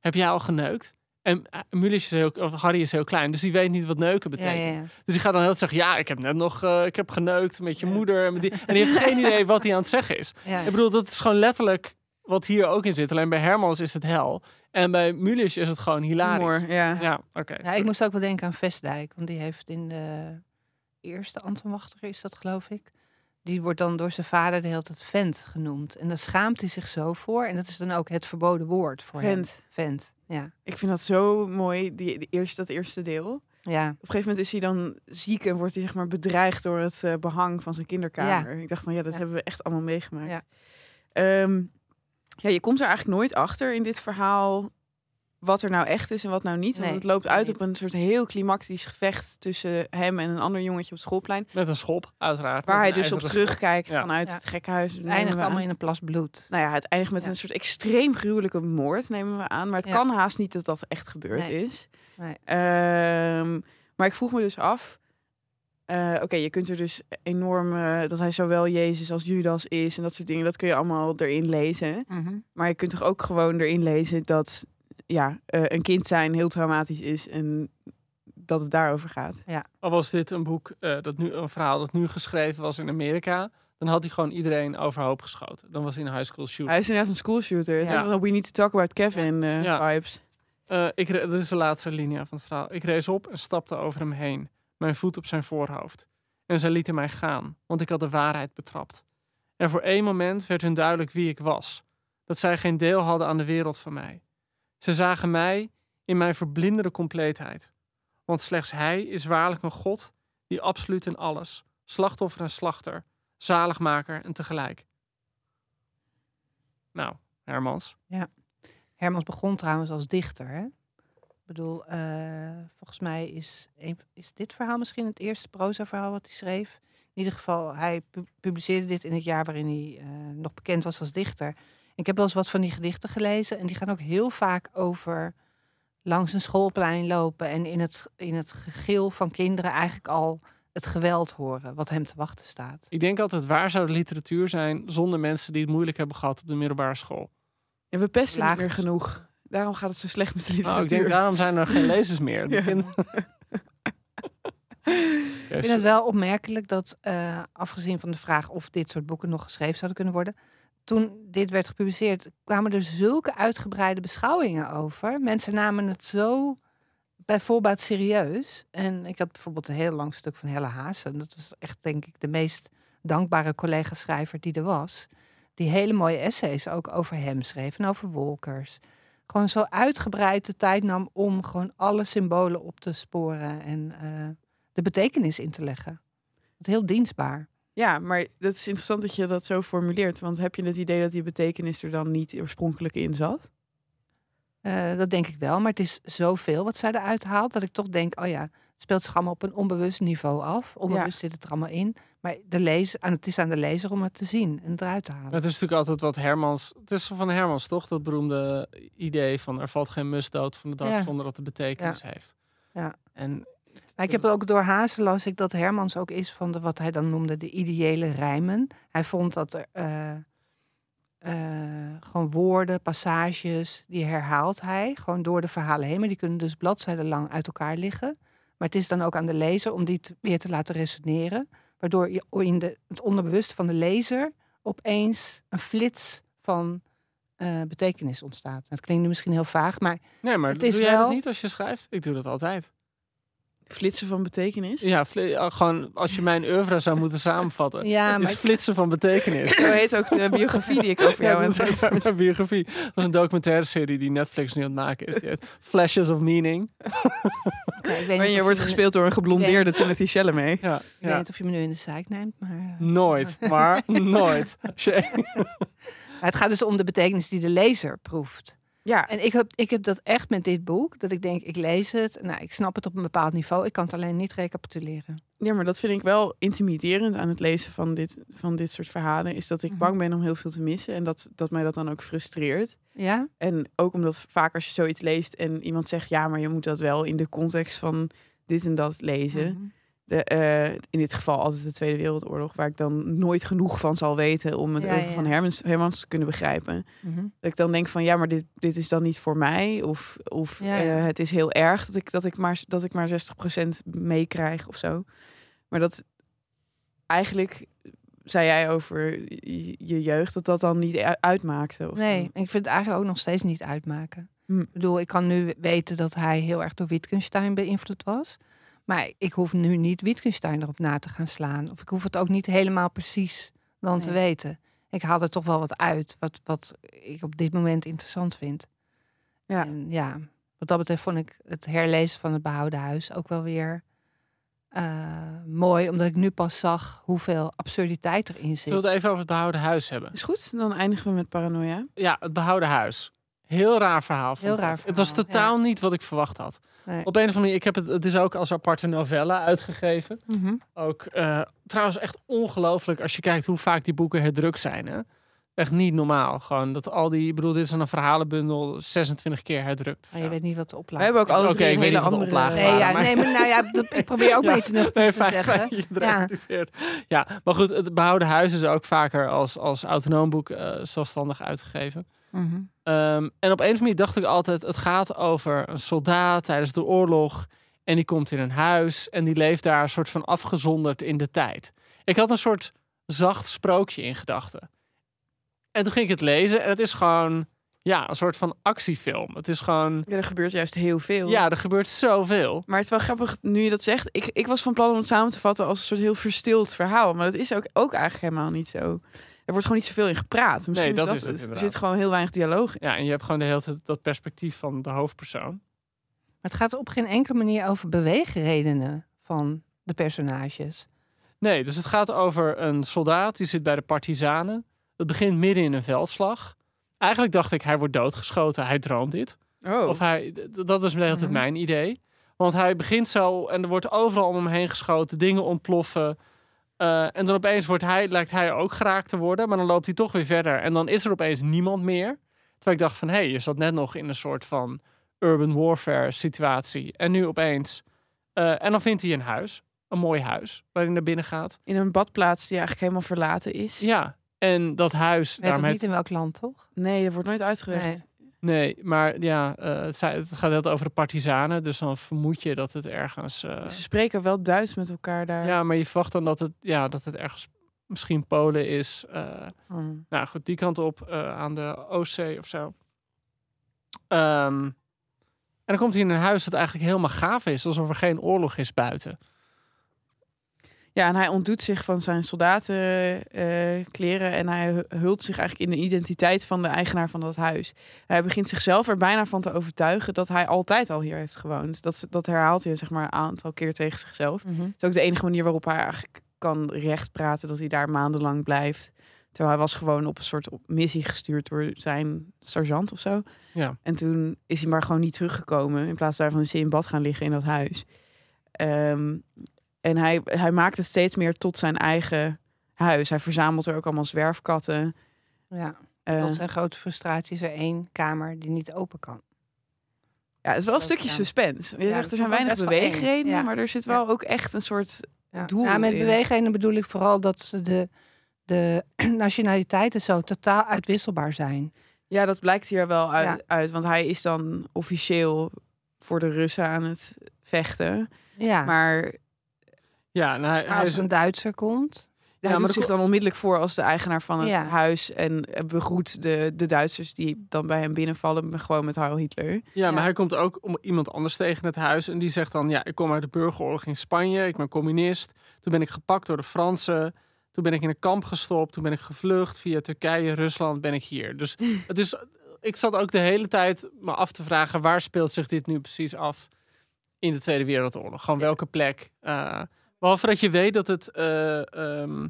heb jij al geneukt? En uh, Mulisch is heel, of Harry is heel klein, dus die weet niet wat neuken betekent. ja, ja. Dus die gaat dan heel zeggen, ja, ik heb net nog, eh, ik heb geneukt met je moeder. En, met die, en die heeft geen idee wat hij aan het zeggen is. Ik bedoel, dat is gewoon letterlijk wat hier ook in zit. Alleen bij Hermans is het hel. En bij Mulisch is het gewoon hilarisch. Humor, ja. Ja, oké. Ja, ik moest ook wel denken aan Vestdijk. Want die heeft in de eerste Anton Wachter, is dat geloof ik. Die wordt dan door zijn vader de hele tijd vent genoemd. En daar schaamt hij zich zo voor. En dat is dan ook het verboden woord voor Vent. hem. Vent. Ja. Ik vind dat zo mooi, die, die eerste, dat eerste deel. Ja. Op een gegeven moment is hij dan ziek en wordt hij zeg maar bedreigd door het eh, behang van zijn kinderkamer. Ik dacht van ja, dat Ja. hebben we echt allemaal meegemaakt. Ja. Ehm, ja, je komt er eigenlijk nooit achter in dit verhaal wat er nou echt is en wat nou niet. Want Nee, het loopt uit niet. op een soort heel klimactisch gevecht tussen hem en een ander jongetje op het schoolplein. Met een schop, uiteraard. Waar hij dus op schop. terugkijkt Ja. vanuit Ja. het gekkenhuis. Het eindigt allemaal aan. in een plas bloed. Nou ja, het eindigt met Ja. een soort extreem gruwelijke moord, nemen we aan. Maar het Ja. kan haast niet dat dat echt gebeurd Nee. is. Nee. Ehm, maar ik vroeg me dus af. eh, Oké, je kunt er dus enorm eh, dat hij zowel Jezus als Judas is en dat soort dingen. Dat kun je allemaal erin lezen. Mhm. Maar je kunt toch ook gewoon erin lezen dat ja, eh, een kind zijn heel traumatisch is en dat het daarover gaat. Al was dit een boek, eh, dat nu, een verhaal dat nu geschreven was in Amerika, dan had hij gewoon iedereen overhoop geschoten. Dan was hij een high school shooter. Hij is inderdaad een school shooter. Ja. We need to talk about Kevin eh, Ja. vibes. Eh, ik, re- dit is de laatste linia van het verhaal. Ik rees op en stapte over hem heen, mijn voet op zijn voorhoofd. En zij lieten mij gaan, want ik had de waarheid betrapt. En voor één moment werd hun duidelijk wie ik was. Dat zij geen deel hadden aan de wereld van mij. Ze zagen mij in mijn verblindende compleetheid. Want slechts hij is waarlijk een God die absoluut in alles, slachtoffer en slachter, zaligmaker en tegelijk. Nou, Hermans. Ja. Hermans begon trouwens als dichter. Hè? Ik bedoel, eh, volgens mij is, is dit verhaal misschien het eerste proza-verhaal wat hij schreef. In ieder geval, hij pu- publiceerde dit in het jaar waarin hij eh, nog bekend was als dichter. Ik heb wel eens wat van die gedichten gelezen. En die gaan ook heel vaak over langs een schoolplein lopen. En in het, in het gegil van kinderen eigenlijk al het geweld horen. Wat hem te wachten staat. Ik denk altijd, waar zou de literatuur zijn zonder mensen die het moeilijk hebben gehad op de middelbare school? En we pesten niet meer genoeg. Daarom gaat het zo slecht met de Nou, literatuur. ik denk, daarom zijn er geen <laughs> lezers meer. Ja. <laughs> Ik vind het wel opmerkelijk dat, eh, afgezien van de vraag of dit soort boeken nog geschreven zouden kunnen worden, toen dit werd gepubliceerd, kwamen er zulke uitgebreide beschouwingen over. Mensen namen het zo bij voorbaat serieus. En ik had bijvoorbeeld een heel lang stuk van Helle Haas. En dat was echt, denk ik, de meest dankbare collega-schrijver die er was. Die hele mooie essays ook over hem schreef en over Wolkers. Gewoon zo uitgebreid de tijd nam om gewoon alle symbolen op te sporen en eh, de betekenis in te leggen. Heel dienstbaar. Ja, maar dat is interessant dat je dat zo formuleert. Want heb je het idee dat die betekenis er dan niet oorspronkelijk in zat? Eh, dat denk ik wel, maar het is zoveel wat zij eruit haalt dat ik toch denk, oh ja, het speelt zich allemaal op een onbewust niveau af. Onbewust zit het er allemaal in, maar de lezer, aan het is aan de lezer om het te zien en het eruit te halen. Het is natuurlijk altijd wat Hermans. Het is van Hermans toch? Dat beroemde idee van er valt geen mus dood van de dag Ja. zonder dat het betekenis heeft. Ja. En Maar ik heb ook door Hazen las ik dat Hermans ook is van de, wat hij dan noemde de ideële rijmen. Hij vond dat er eh, eh, gewoon woorden, passages, die herhaalt hij gewoon door de verhalen heen. Maar die kunnen dus bladzijden lang uit elkaar liggen. Maar het is dan ook aan de lezer om die te- weer te laten resoneren. Waardoor je in de, het onderbewust van de lezer opeens een flits van eh, betekenis ontstaat. Dat klinkt nu misschien heel vaag, maar nee, maar het is doe jij wel... dat niet als je schrijft? Ik doe dat altijd. Flitsen van betekenis? Ja, ja, gewoon als je mijn oeuvre zou moeten samenvatten. Ja, maar is flitsen van betekenis. Zo heet ook de biografie die ik over jou Ja, ook mijn biografie. Dat is een documentaire serie die Netflix nu aan het maken is. Die heet Flashes of Meaning. Ja, ik weet niet Maar je wordt gespeeld door een geblondeerde Timothy Chalamet. Ja, Ik weet ja. niet of je me nu in de zaak neemt, maar... eh, Nooit, maar <laughs> nooit. Het gaat dus om de betekenis die de lezer proeft. Ja, En ik heb, ik heb dat echt met dit boek. Dat ik denk, ik lees het. Nou, ik snap het op een bepaald niveau. Ik kan het alleen niet recapituleren. ja, maar dat vind ik wel intimiderend aan het lezen van dit, van dit soort verhalen. Is dat ik Mhm. bang ben om heel veel te missen. En dat, dat mij dat dan ook frustreert. Ja? En ook omdat vaak als je zoiets leest en iemand zegt... ja, maar je moet dat wel in de context van dit en dat lezen. Mhm. De, eh, in dit geval altijd de Tweede Wereldoorlog... waar ik dan nooit genoeg van zal weten... om het Ja, over ja. van Hermans, Hermans te kunnen begrijpen. Mhm. Dat ik dan denk van ja, maar dit, dit is dan niet voor mij. Of, of Ja, eh, het is heel erg dat ik, dat ik, maar, dat ik maar 60% meekrijg of zo. Maar dat eigenlijk zei jij over je, je jeugd dat dat dan niet uitmaakte. Of Nee, ik vind het eigenlijk ook nog steeds niet uitmaken. Hm. Ik bedoel, ik kan nu weten dat hij heel erg door Wittgenstein beïnvloed was. Maar ik hoef nu niet Wittgenstein erop na te gaan slaan. Of ik hoef het ook niet helemaal precies dan te weten. Ik haal er toch wel wat uit wat, wat ik op dit moment interessant vind. Ja. En ja, wat dat betreft vond ik het herlezen van het behouden huis ook wel weer eh, mooi. Omdat ik nu pas zag hoeveel absurditeit erin zit. Zullen we het even over het behouden huis hebben? Is goed, dan eindigen we met paranoia. Ja, het behouden huis. Heel raar verhaal. vond Heel ik raar dat. Het was totaal niet wat ik verwacht had. Nee. Op een of andere manier, ik heb het, het is ook als aparte novelle uitgegeven. Mhm. Ook eh, trouwens echt ongelooflijk als je kijkt hoe vaak die boeken herdrukt zijn. Hè? Echt niet normaal. Gewoon dat al die, ik bedoel, dit is een verhalenbundel 26 keer herdrukt. Maar je weet niet wat de We oplage hebben ook alle ik een weet hele niet wat de andere... oplagen Nee, ja, maar- nee, maar nou ja, <laughs> dat- ik probeer ook iets nuchters Nee, te zeggen. Ja. Ja, maar goed, het behouden huis is ook vaker als, als autonoom boek eh, zelfstandig uitgegeven. Mhm. Ehm, en op een of andere manier dacht ik altijd, het gaat over een soldaat tijdens de oorlog. En die komt in een huis en die leeft daar een soort van afgezonderd in de tijd. Ik had een soort zacht sprookje in gedachten. En toen ging ik het lezen en het is gewoon, ja, een soort van actiefilm. Het is gewoon, Ja, er gebeurt juist heel veel. ja, er gebeurt zoveel. Maar het is wel grappig nu je dat zegt. Ik, ik was van plan om het samen te vatten als een soort heel verstild verhaal. Maar dat is ook, ook eigenlijk helemaal niet zo. Er wordt gewoon niet zoveel in gepraat. Misschien Nee, dat is is dat het het. Er zit gewoon heel weinig dialoog in. Ja, en je hebt gewoon de hele tijd dat perspectief van de hoofdpersoon. het gaat op geen enkele manier over beweegredenen van de personages. Nee, dus het gaat over een soldaat die zit bij de partizanen. Het begint midden in een veldslag. Eigenlijk dacht ik, hij wordt doodgeschoten. Hij droomt dit. Oh. Of hij, dat is Mhm. mijn idee. Want hij begint zo en er wordt overal om hem heen geschoten. Dingen ontploffen. Eh, en dan opeens wordt hij, lijkt hij ook geraakt te worden. Maar dan loopt hij toch weer verder. En dan is er opeens niemand meer. Terwijl ik dacht van, hé, hey, je zat net nog in een soort van urban warfare situatie. En nu opeens... eh, en dan vindt hij een huis. Een mooi huis. Waar hij naar binnen gaat. In een badplaats die eigenlijk helemaal verlaten is. Ja, en dat huis... Weet heet- niet in welk land, toch? Nee, dat wordt nooit uitgelegd. Nee. Nee, maar ja, eh, het, gaat net over de partizanen. Dus dan vermoed je dat het ergens... eh, Ze spreken wel Duits met elkaar daar. ja, maar je verwacht dan dat het, ja, dat het ergens misschien Polen is. eh, Hmm. nou goed, die kant op aan de Oostzee of zo. Ehm, en dan komt hij in een huis dat eigenlijk helemaal gaaf is. Alsof er geen oorlog is buiten. Ja, en hij ontdoet zich van zijn soldatenkleren en hij hu- hult zich eigenlijk in de identiteit van de eigenaar van dat huis. Hij begint zichzelf er bijna van te overtuigen dat hij altijd al hier heeft gewoond. Dat, dat herhaalt hij zeg maar een aantal keer tegen zichzelf. Het is ook de enige manier waarop hij eigenlijk kan recht praten dat hij daar maandenlang blijft. Terwijl hij was gewoon op een soort op missie gestuurd door zijn sergeant of zo. Ja. En toen is hij maar gewoon niet teruggekomen. In plaats daarvan is hij in bad gaan liggen in dat huis. Ehm, en hij, hij maakt het steeds meer tot zijn eigen huis. Hij verzamelt er ook allemaal zwerfkatten. Ja, Eh, tot zijn grote frustratie is er één kamer die niet open kan. ja, het is wel een stukje suspense. Je Ja, zegt dat er zijn weinig beweegredenen, Ja. maar er zit wel ook echt een soort doel Ja, met in. beweegredenen bedoel ik vooral dat ze de, de <clears throat> nationaliteiten zo totaal uitwisselbaar zijn. Ja, dat blijkt hier wel uit, uit. Want hij is dan officieel voor de Russen aan het vechten. Ja, Maar Ja, hij, hij als is een Duitser komt, hij maar doet er zich dan onmiddellijk voor als de eigenaar van het Ja. huis. En begroet de, de Duitsers die dan bij hem binnenvallen. Gewoon met Heil Hitler. Ja, maar Ja. hij komt ook om iemand anders tegen het huis. En die zegt dan, ja, ik kom uit de burgeroorlog in Spanje. Ik ben communist. Toen ben ik gepakt door de Fransen. Toen ben ik in een kamp gestopt. Toen ben ik gevlucht via Turkije, Rusland. Ben ik hier. Dus <laughs> het is, ik zat ook de hele tijd me af te vragen... waar speelt zich dit nu precies af in de Tweede Wereldoorlog? Gewoon welke plek? Eh, behalve dat je weet dat het eh, ehm,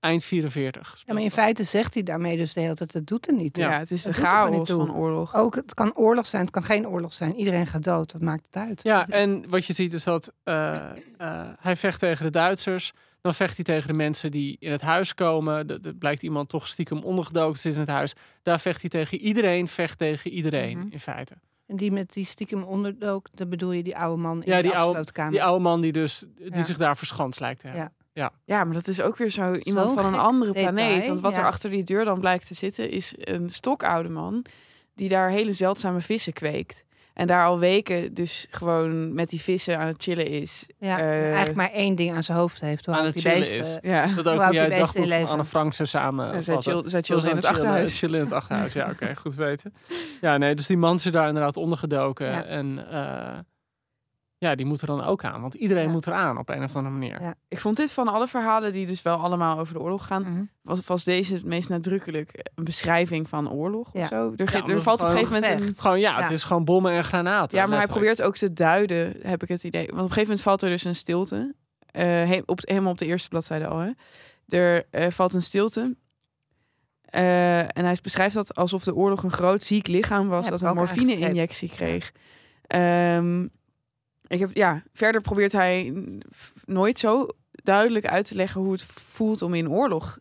eind 44 ja, maar in feite zegt hij daarmee dus de hele tijd, het doet er niet toe. Ja, het is de Dat chaos van oorlog. Ook, het kan oorlog zijn, het kan geen oorlog zijn. Iedereen gaat dood, wat maakt het uit? Ja, en wat je ziet is dat eh, eh, hij vecht tegen de Duitsers. Dan vecht hij tegen de mensen die in het huis komen. Er er blijkt iemand toch stiekem ondergedoken te zitten in het huis. Daar vecht hij tegen iedereen, vecht tegen iedereen Mhm. in feite. En die met die stiekem onderdook, dan bedoel je die oude man in Ja, de die oude-. Die oude man die dus die Ja. zich daar verschanst lijkt te hebben. Ja. Ja, maar dat is ook weer zo iemand van een andere detail, planeet. Want wat er ja. achter die deur dan blijkt te zitten, is een stokoude man die daar hele zeldzame vissen kweekt. En daar al weken dus gewoon met die vissen aan het chillen is. Ja, Eh, eigenlijk maar één ding aan zijn hoofd heeft. Hoe Aan het die chillen beesten- is. Ja, Dat ook jij die het beesten dagboek in van leven? Anne Frank zou samen Ja, zij vatten. chill- zij chillen in het achterhuis. Chillen in het achterhuis, ja, oké, <laughs> goed weten. Ja, nee, dus die man is er daar inderdaad ondergedoken. Ja. En eh, ja, die moet er dan ook aan. Want iedereen Ja. moet eraan op een of andere manier. Ja. Ik vond dit van alle verhalen die dus wel allemaal over de oorlog gaan, Mhm. was, was deze het meest nadrukkelijk een beschrijving van oorlog Ja. of zo. Er, ge- er valt op een gegeven moment een. Gewoon, ja, Ja. het is gewoon bommen en granaten. Ja, maar hij probeert ook te duiden, heb ik het idee. Want op een gegeven moment valt er dus een stilte. Eh, he- op, helemaal op de eerste bladzijde al. Hè. Er eh, valt een stilte. Eh, en hij beschrijft dat alsof de oorlog een groot ziek lichaam was Ja, dat een morfine-injectie kreeg. Ehm, ik heb, ja, verder probeert hij nooit zo duidelijk uit te leggen hoe het voelt om in oorlog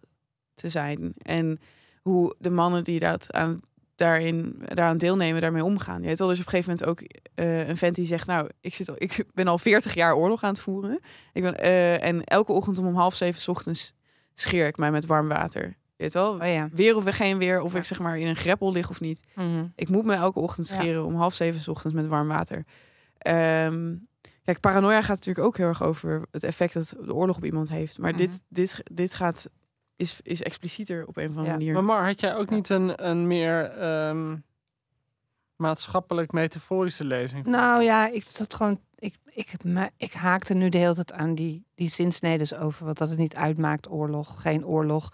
te zijn. En hoe de mannen die dat aan, daarin, daaraan deelnemen, daarmee omgaan. Je hebt al dus op een gegeven moment ook eh, een vent die zegt... nou, ik, zit al, ik ben al 40 jaar oorlog aan het voeren. Ik ben, eh, en elke ochtend om, om half zeven 's ochtends scheer ik mij met warm water. Je weet wel, Oh ja. weer of geen weer, of Ja. ik zeg maar in een greppel lig of niet. Mhm. Ik moet me elke ochtend Ja. scheren om half zeven 's ochtends met warm water. Ehm, kijk, paranoia gaat natuurlijk ook heel erg over het effect dat de oorlog op iemand heeft. Maar Mhm. dit, dit, dit gaat, is, is explicieter op een of andere Ja. manier. Maar Mar, had jij ook niet een, een meer ehm, maatschappelijk metaforische lezing? Nou ja, ik zat gewoon. Ik, ik, me- ik haakte nu de hele tijd aan die, die zinsnedes over wat dat het niet uitmaakt, oorlog, geen oorlog.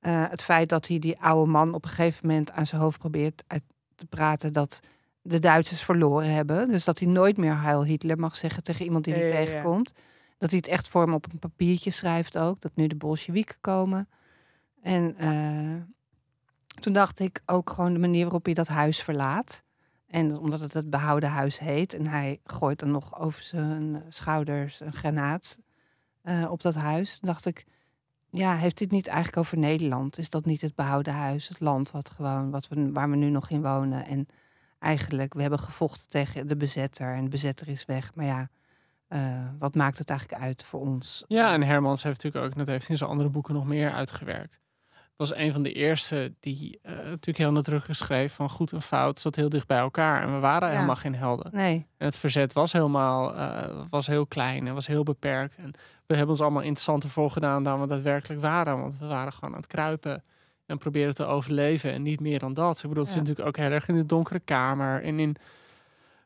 Eh, het feit dat hij die oude man op een gegeven moment aan zijn hoofd probeert uit te praten dat de Duitsers verloren hebben. Dus dat hij nooit meer Heil Hitler mag zeggen tegen iemand die hij Ja, ja, ja. tegenkomt. Dat hij het echt voor hem op een papiertje schrijft ook. Dat nu de Bolsjewieken komen. En eh, toen dacht ik ook gewoon de manier waarop hij dat huis verlaat. En omdat het het behouden huis heet. En hij gooit dan nog over zijn schouders een granaat eh, op dat huis. dacht ik, ja, heeft dit niet eigenlijk over Nederland? Is dat niet het behouden huis, het land wat gewoon, wat we, waar we nu nog in wonen? En eigenlijk, we hebben gevochten tegen de bezetter en de bezetter is weg. Maar ja, eh, wat maakt het eigenlijk uit voor ons? Ja, en Hermans heeft natuurlijk ook, dat heeft in zijn andere boeken nog meer uitgewerkt. Was een van de eerste die eh, natuurlijk heel nadrukkelijk schreef van goed en fout zat heel dicht bij elkaar. En we waren Ja. helemaal geen helden. Nee, En het verzet was helemaal eh, was heel klein en was heel beperkt. En we hebben ons allemaal interessanter voorgedaan dan we daadwerkelijk waren. Want we waren gewoon aan het kruipen en proberen te overleven. En niet meer dan dat. Ik bedoel, het Ja. zit natuurlijk ook heel erg in de donkere kamer. En in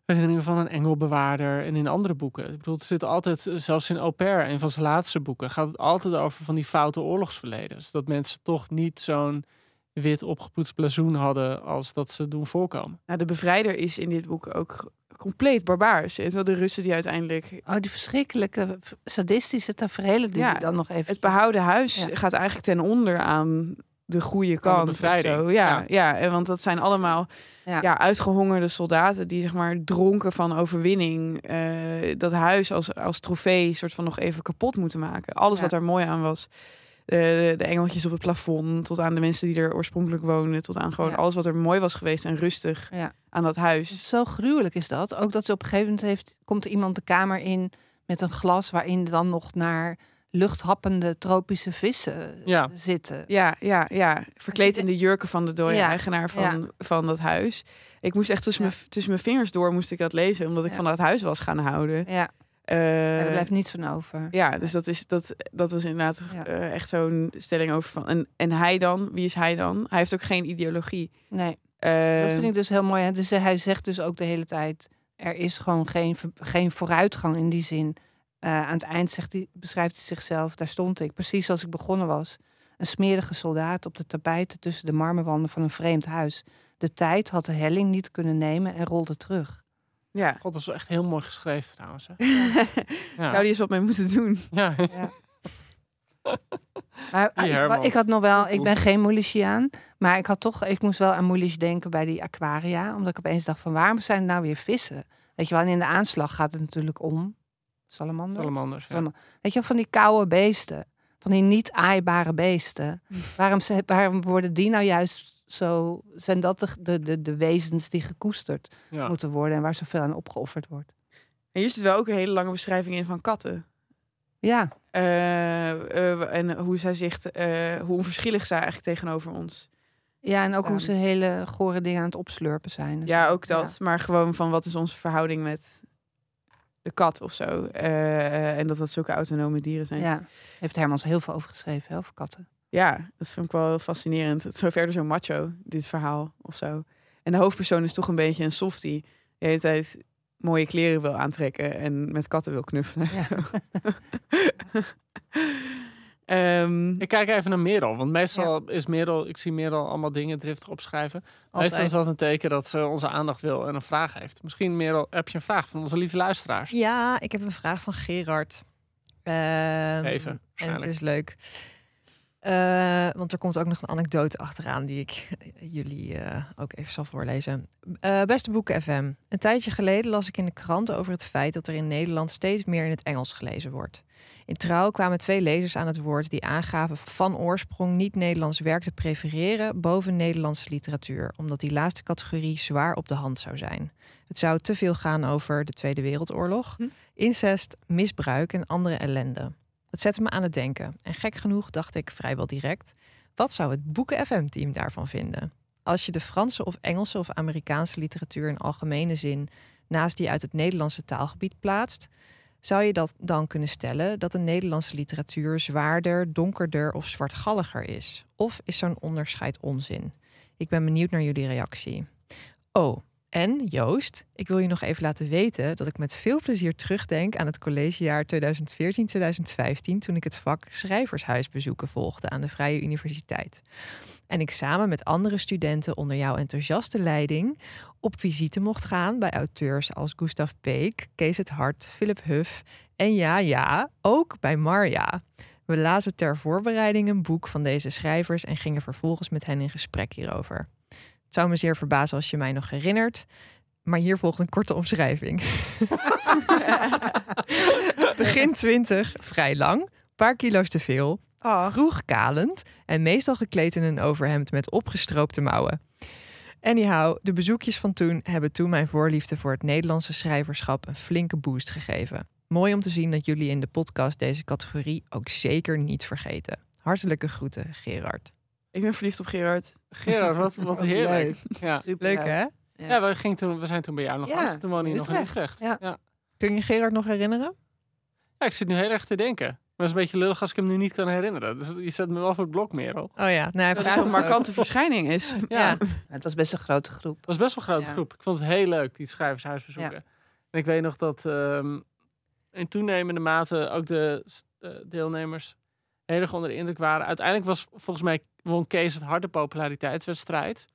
herinneringen van een engelbewaarder. En in andere boeken. Ik bedoel, het zit altijd, zelfs in Au pair, een van zijn laatste boeken, gaat het altijd over van die foute oorlogsverleden. Dat mensen toch niet zo'n wit opgepoetst blazoen hadden als dat ze doen voorkomen. Nou, de bevrijder is in dit boek ook compleet barbaars. Terwijl de Russen die uiteindelijk... oh, die verschrikkelijke sadistische tafereelen die Ja, dan nog even... Het behouden huis Ja. gaat eigenlijk ten onder aan de goede de kant. of zo. Ja, Ja. ja. en want dat zijn allemaal Ja. ja. uitgehongerde soldaten die zeg maar dronken van overwinning eh, dat huis als, als trofee soort van nog even kapot moeten maken. Alles Ja. wat er mooi aan was. Eh, de, de engeltjes op het plafond, tot aan de mensen die er oorspronkelijk wonen, tot aan gewoon Ja. alles wat er mooi was geweest en rustig Ja. aan dat huis. Zo gruwelijk is dat. Ook dat ze op een gegeven moment heeft, komt er iemand de kamer in met een glas waarin dan nog naar luchthappende tropische vissen Ja. zitten. Ja, ja, ja. Verkleed in de jurken van de dode Ja. eigenaar van, Ja. van dat huis. Ik moest echt tussen, Ja. mijn, tussen mijn vingers door moest ik dat lezen, omdat ik Ja. van dat huis was gaan houden. Ja, Eh, er blijft niets van over. ja, dus dat, is, dat, dat was inderdaad Ja. eh, echt zo'n stelling over van. En, en hij dan, wie is hij dan? Hij heeft ook geen ideologie. Nee, Eh, dat vind ik dus heel mooi. hè. Dus hij zegt dus ook de hele tijd: er is gewoon geen, geen vooruitgang in die zin. Eh, aan het eind zegt hij, beschrijft hij zichzelf: daar stond ik, precies zoals ik begonnen was. Een smerige soldaat op de tapijten tussen de marmerwanden van een vreemd huis. De tijd had de helling niet kunnen nemen en rolde terug. Ja. God, dat is wel echt heel mooi geschreven trouwens. Hè? <laughs> Ja. Zou die eens wat mee moeten doen? Ja. Maar Die ik, had nog wel, ik ben geen Moulichiaan, maar ik had toch, ik moest wel aan Moulisch denken bij die aquaria, omdat ik opeens dacht van waarom zijn er nou weer vissen? Weet je wel, en in de aanslag gaat het natuurlijk om salamander. Salamanders. Ja. Salama- Weet je van die koude beesten, van die niet aaibare beesten. <laughs> waarom, ze, waarom worden die nou juist zo, zijn dat de, de, de, de wezens die gekoesterd Ja. moeten worden en waar zoveel aan opgeofferd wordt? En hier zit wel ook een hele lange beschrijving in van katten. Ja, Eh, eh, en hoe zij zich, eh, hoe onverschillig zij eigenlijk tegenover ons. ja en ook hoe ze hele gore dingen aan het opslurpen zijn. en Ja, ook dat. Maar gewoon van wat is onze verhouding met de kat of zo. Eh, en dat dat zulke autonome dieren zijn. Ja, heeft Hermans heel veel over geschreven, hè, over katten. Ja, dat vind ik wel heel fascinerend. Het is zo verder zo macho, dit verhaal of zo. En de hoofdpersoon is toch een beetje een softie. De hele tijd mooie kleren wil aantrekken en met katten wil knuffelen. Ja. <laughs> <laughs> Ehm, Ik kijk even naar Merel, want meestal is Merel, ik zie Merel allemaal dingen driftig opschrijven. Meestal is dat een teken dat ze onze aandacht wil en een vraag heeft. Misschien Merel, heb je een vraag van onze lieve luisteraars? Ja, ik heb een vraag van Gerard. Ehm, Even, En het is leuk. Eh, want er komt ook nog een anekdote achteraan die ik jullie eh, ook even zal voorlezen. Eh, beste Boeken FM. Een tijdje geleden las ik in de krant over het feit dat er in Nederland steeds meer in het Engels gelezen wordt. In Trouw kwamen twee lezers aan het woord die aangaven van oorsprong niet Nederlands werk te prefereren boven Nederlandse literatuur, omdat die laatste categorie zwaar op de hand zou zijn. Het zou te veel gaan over de Tweede Wereldoorlog, incest, misbruik en andere ellende. Dat zette me aan het denken. En gek genoeg dacht ik vrijwel direct: wat zou het Boeken FM-team daarvan vinden? Als je de Franse of Engelse of Amerikaanse literatuur in algemene zin naast die uit het Nederlandse taalgebied plaatst, zou je dat dan kunnen stellen dat de Nederlandse literatuur zwaarder, donkerder of zwartgalliger is? Of is zo'n onderscheid onzin? Ik ben benieuwd naar jullie reactie. Oh, En Joost, ik wil je nog even laten weten dat ik met veel plezier terugdenk aan het collegejaar 2014-2015, toen ik het vak schrijvershuisbezoeken volgde aan de Vrije Universiteit. En ik samen met andere studenten onder jouw enthousiaste leiding op visite mocht gaan bij auteurs als Gustav Peek, Kees het Hart, Philip Huff en ja, ja, ook bij Marja. We lazen ter voorbereiding een boek van deze schrijvers en gingen vervolgens met hen in gesprek hierover. Het zou me zeer verbazen als je mij nog herinnert. Maar hier volgt een korte omschrijving. <laughs> Begin 20, vrij lang, paar kilo's te veel, vroeg kalend en meestal gekleed in een overhemd met opgestroopte mouwen. Anyhow, de bezoekjes van toen hebben toen mijn voorliefde voor het Nederlandse schrijverschap een flinke boost gegeven. Mooi om te zien dat jullie in de podcast deze categorie ook zeker niet vergeten. Hartelijke groeten, Gerard. Ik ben verliefd op Gerard. Gerard, wat, wat heerlijk. Ja. Leuk hè? Ja, we, gingen toen, we zijn toen bij jou nog Ja. Toen woonde je nog in Utrecht. Ja. Ja. Kun je Gerard nog herinneren? Ja, ik zit nu heel erg te denken. Maar het is een beetje lullig als ik hem nu niet kan herinneren. Dus je zet me wel voor het blok, Merel. Oh ja, nou, hij Dat het een markante verschijning is. <laughs> Ja, Ja. Het was best een grote groep. Het was best wel een grote Ja. groep. Ik vond het heel leuk, die schrijvershuisbezoeken. En ik weet nog dat ehm, in toenemende mate ook de, de deelnemers heel erg onder de indruk waren. Uiteindelijk was volgens mij won Kees het harde populariteitswedstrijd.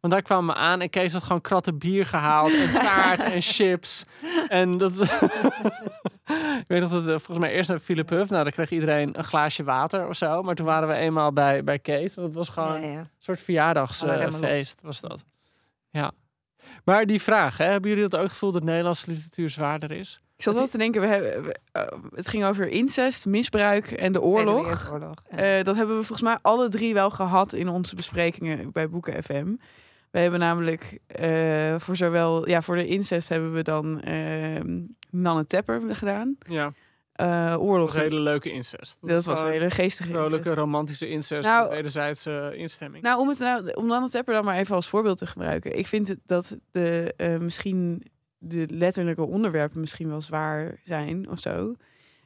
Want daar kwamen we aan en Kees had gewoon kratten bier gehaald en <laughs> taart en chips. En dat... <laughs> ik weet dat we volgens mij eerst naar Philip Huff. Nou, dan kreeg iedereen een glaasje water of zo. Maar toen waren we eenmaal bij, bij Kees. Dat was gewoon Ja, ja. een soort verjaardagsfeest was dat. Ja. Maar die vraag, hè, hebben jullie dat ook het gevoel dat Nederlandse literatuur zwaarder is? Ik zat wel te denken, we hebben, we- eh, het ging over incest, misbruik en de oorlog. Ja. Eh, dat hebben we volgens mij alle drie wel gehad in onze besprekingen bij Boeken FM. We hebben namelijk eh, voor zowel, ja, voor de incest hebben we dan ehm Nanne Tepper gedaan. Ja, Eh, oorlog. een hele leuke incest. dat was een hele geestige vrolijke, incest. romantische incest Nou, met wederzijdse instemming. Nou, om, het nou, om Nanne Tepper dan maar even als voorbeeld te gebruiken. Ik vind het dat de, eh, misschien de letterlijke onderwerpen misschien wel zwaar zijn of zo.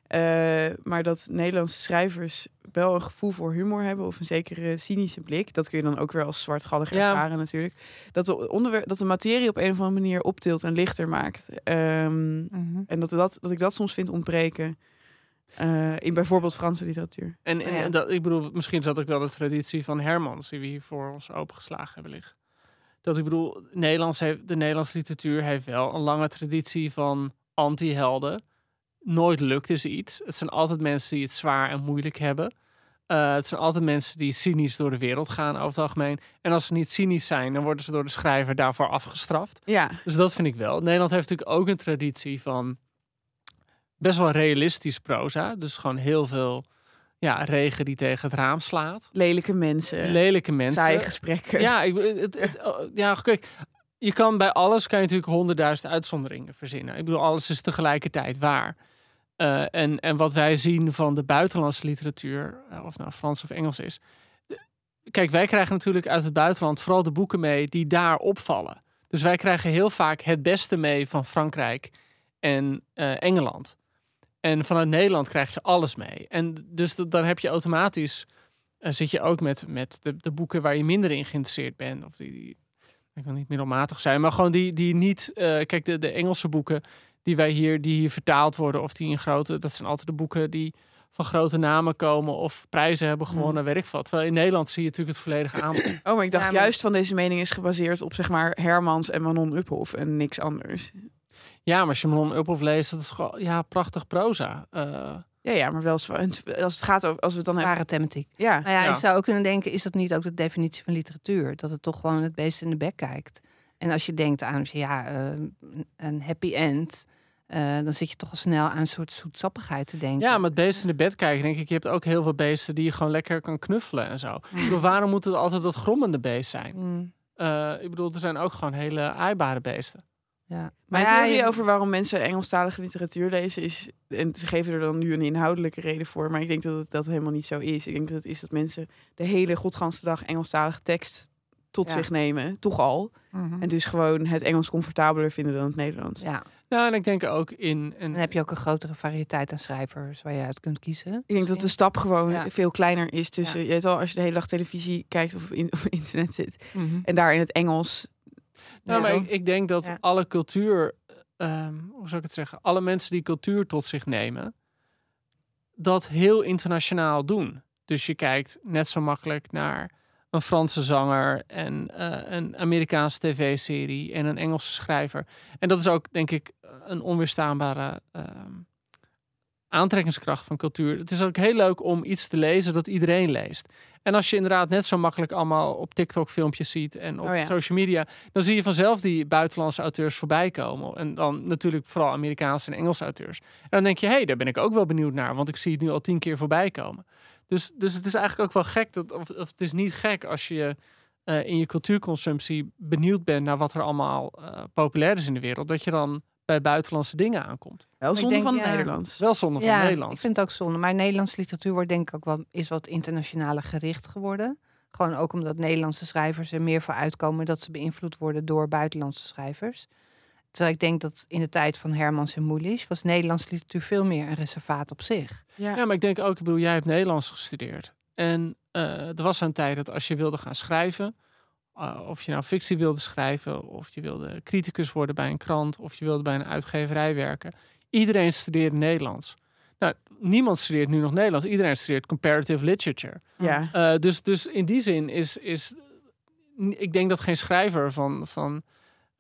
Eh, maar dat Nederlandse schrijvers wel een gevoel voor humor hebben of een zekere cynische blik. Dat kun je dan ook weer als zwartgallig Ja. ervaren natuurlijk. Dat de, onderwerp, dat de materie op een of andere manier optilt en lichter maakt. Ehm, Mhm. en dat, dat, dat ik dat soms vind ontbreken eh, in bijvoorbeeld Franse literatuur. en en ja. dat, ik bedoel, misschien is dat ook wel de traditie van Hermans, die we hier voor ons opengeslagen hebben liggen. Dat ik bedoel, Nederlands heeft, de Nederlandse literatuur heeft wel een lange traditie van anti-helden. Nooit lukt is iets. Het zijn altijd mensen die het zwaar en moeilijk hebben. Eh, het zijn altijd mensen die cynisch door de wereld gaan over het algemeen. En als ze niet cynisch zijn, dan worden ze door de schrijver daarvoor afgestraft. Ja, Dus dat vind ik wel. Nederland heeft natuurlijk ook een traditie van best wel realistisch proza. Dus gewoon heel veel ja, regen die tegen het raam slaat. lelijke mensen, Lelijke mensen. saaie gesprekken. Ja, ik, het, het, <laughs> ja, kijk, je kan bij alles kan je natuurlijk honderdduizend uitzonderingen verzinnen. Ik bedoel, alles is tegelijkertijd waar. Eh, en, en wat wij zien van de buitenlandse literatuur, eh, of nou Frans of Engels is. Kijk, wij krijgen natuurlijk uit het buitenland vooral de boeken mee die daar opvallen. Dus wij krijgen heel vaak het beste mee van Frankrijk en eh, Engeland. En vanuit Nederland krijg je alles mee. En dus dan heb je automatisch eh, zit je ook met, met de, de boeken waar je minder in geïnteresseerd bent. Of die, die ik wil niet middelmatig zijn, maar gewoon die, die niet. eh, kijk, de, de Engelse boeken die wij hier, die hier vertaald worden, of die in grote. Dat zijn altijd de boeken die van grote namen komen of prijzen hebben gewonnen, weet ik wat. Terwijl in Nederland zie je natuurlijk het volledige <clears throat> aanbod. Oh, maar ik dacht Ja, maar- juist van deze mening is gebaseerd op zeg maar Hermans en Manon Uphoff en niks anders. Ja, maar als je Manon Uphoff leest, dat is gewoon ja, prachtig proza. Eh, Ja, ja, maar wel <laughs> als het gaat over als we het dan hebben. Zware thematiek. Ja, Nou ja, Ja. je zou ook kunnen denken, is dat niet ook de definitie van literatuur? Dat het toch gewoon het beest in de bek kijkt. En als je denkt aan ja, eh, een happy end, eh, dan zit je toch al snel aan een soort zoetsappigheid te denken. ja, met beesten in de bed kijken, denk ik, je hebt ook heel veel beesten die je gewoon lekker kan knuffelen en zo. <laughs> Ik bedoel, waarom moet het altijd dat grommende beest zijn? Mm, Eh, ik bedoel, er zijn ook gewoon hele aaibare beesten. Ja. Mijn ja, theorie je- over waarom mensen Engelstalige literatuur lezen is, en ze geven er dan nu een inhoudelijke reden voor, maar ik denk dat het dat helemaal niet zo is. Ik denk dat het is dat mensen de hele godganse dag Engelstalige tekst tot Ja. zich nemen, toch al. Mhm. En dus gewoon het Engels comfortabeler vinden dan het Nederlands. ja, Nou, en ik denk ook in... En, dan heb je ook een grotere variëteit aan schrijvers waar je uit kunt kiezen. Ik denk dat de stap gewoon Ja. veel kleiner is tussen, Ja. je weet wel, als je de hele dag televisie kijkt of, in, of internet zit Mhm. en daar in het Engels Nou, maar ik, ik denk dat alle cultuur, ehm, hoe zou ik het zeggen, alle mensen die cultuur tot zich nemen, dat heel internationaal doen. Dus je kijkt net zo makkelijk naar een Franse zanger en eh, een Amerikaanse tv-serie en een Engelse schrijver. En dat is ook, denk ik, een onweerstaanbare ehm, aantrekkingskracht van cultuur. Het is ook heel leuk om iets te lezen dat iedereen leest. En als je inderdaad net zo makkelijk allemaal op TikTok filmpjes ziet en op Oh ja. social media, dan zie je vanzelf die buitenlandse auteurs voorbij komen. En dan natuurlijk vooral Amerikaanse en Engelse auteurs. En dan denk je, hé, hey, daar ben ik ook wel benieuwd naar, want ik zie het nu al tien keer voorbij komen. Dus, dus het is eigenlijk ook wel gek, dat, of, of het is niet gek als je eh, in je cultuurconsumptie benieuwd bent naar wat er allemaal eh, populair is in de wereld, dat je dan bij buitenlandse dingen aankomt. Wel zonde denk, van ja. Nederlands. Wel zonde van ja, Nederland. ik vind het ook zonde. Maar Nederlandse literatuur wordt denk ik ook wel is wat internationaler gericht geworden. Gewoon ook omdat Nederlandse schrijvers er meer voor uitkomen dat ze beïnvloed worden door buitenlandse schrijvers. Terwijl ik denk dat in de tijd van Hermans en Mulisch was Nederlandse literatuur veel meer een reservaat op zich. Ja. Ja, maar ik denk ook, ik bedoel, jij hebt Nederlands gestudeerd. En eh, er was een tijd dat als je wilde gaan schrijven, eh, of je nou fictie wilde schrijven, of je wilde criticus worden bij een krant, of je wilde bij een uitgeverij werken, iedereen studeerde Nederlands. Nou, niemand studeert nu nog Nederlands. Iedereen studeert comparative literature. ja. Eh, dus, dus in die zin is, is. Ik denk dat geen schrijver van, van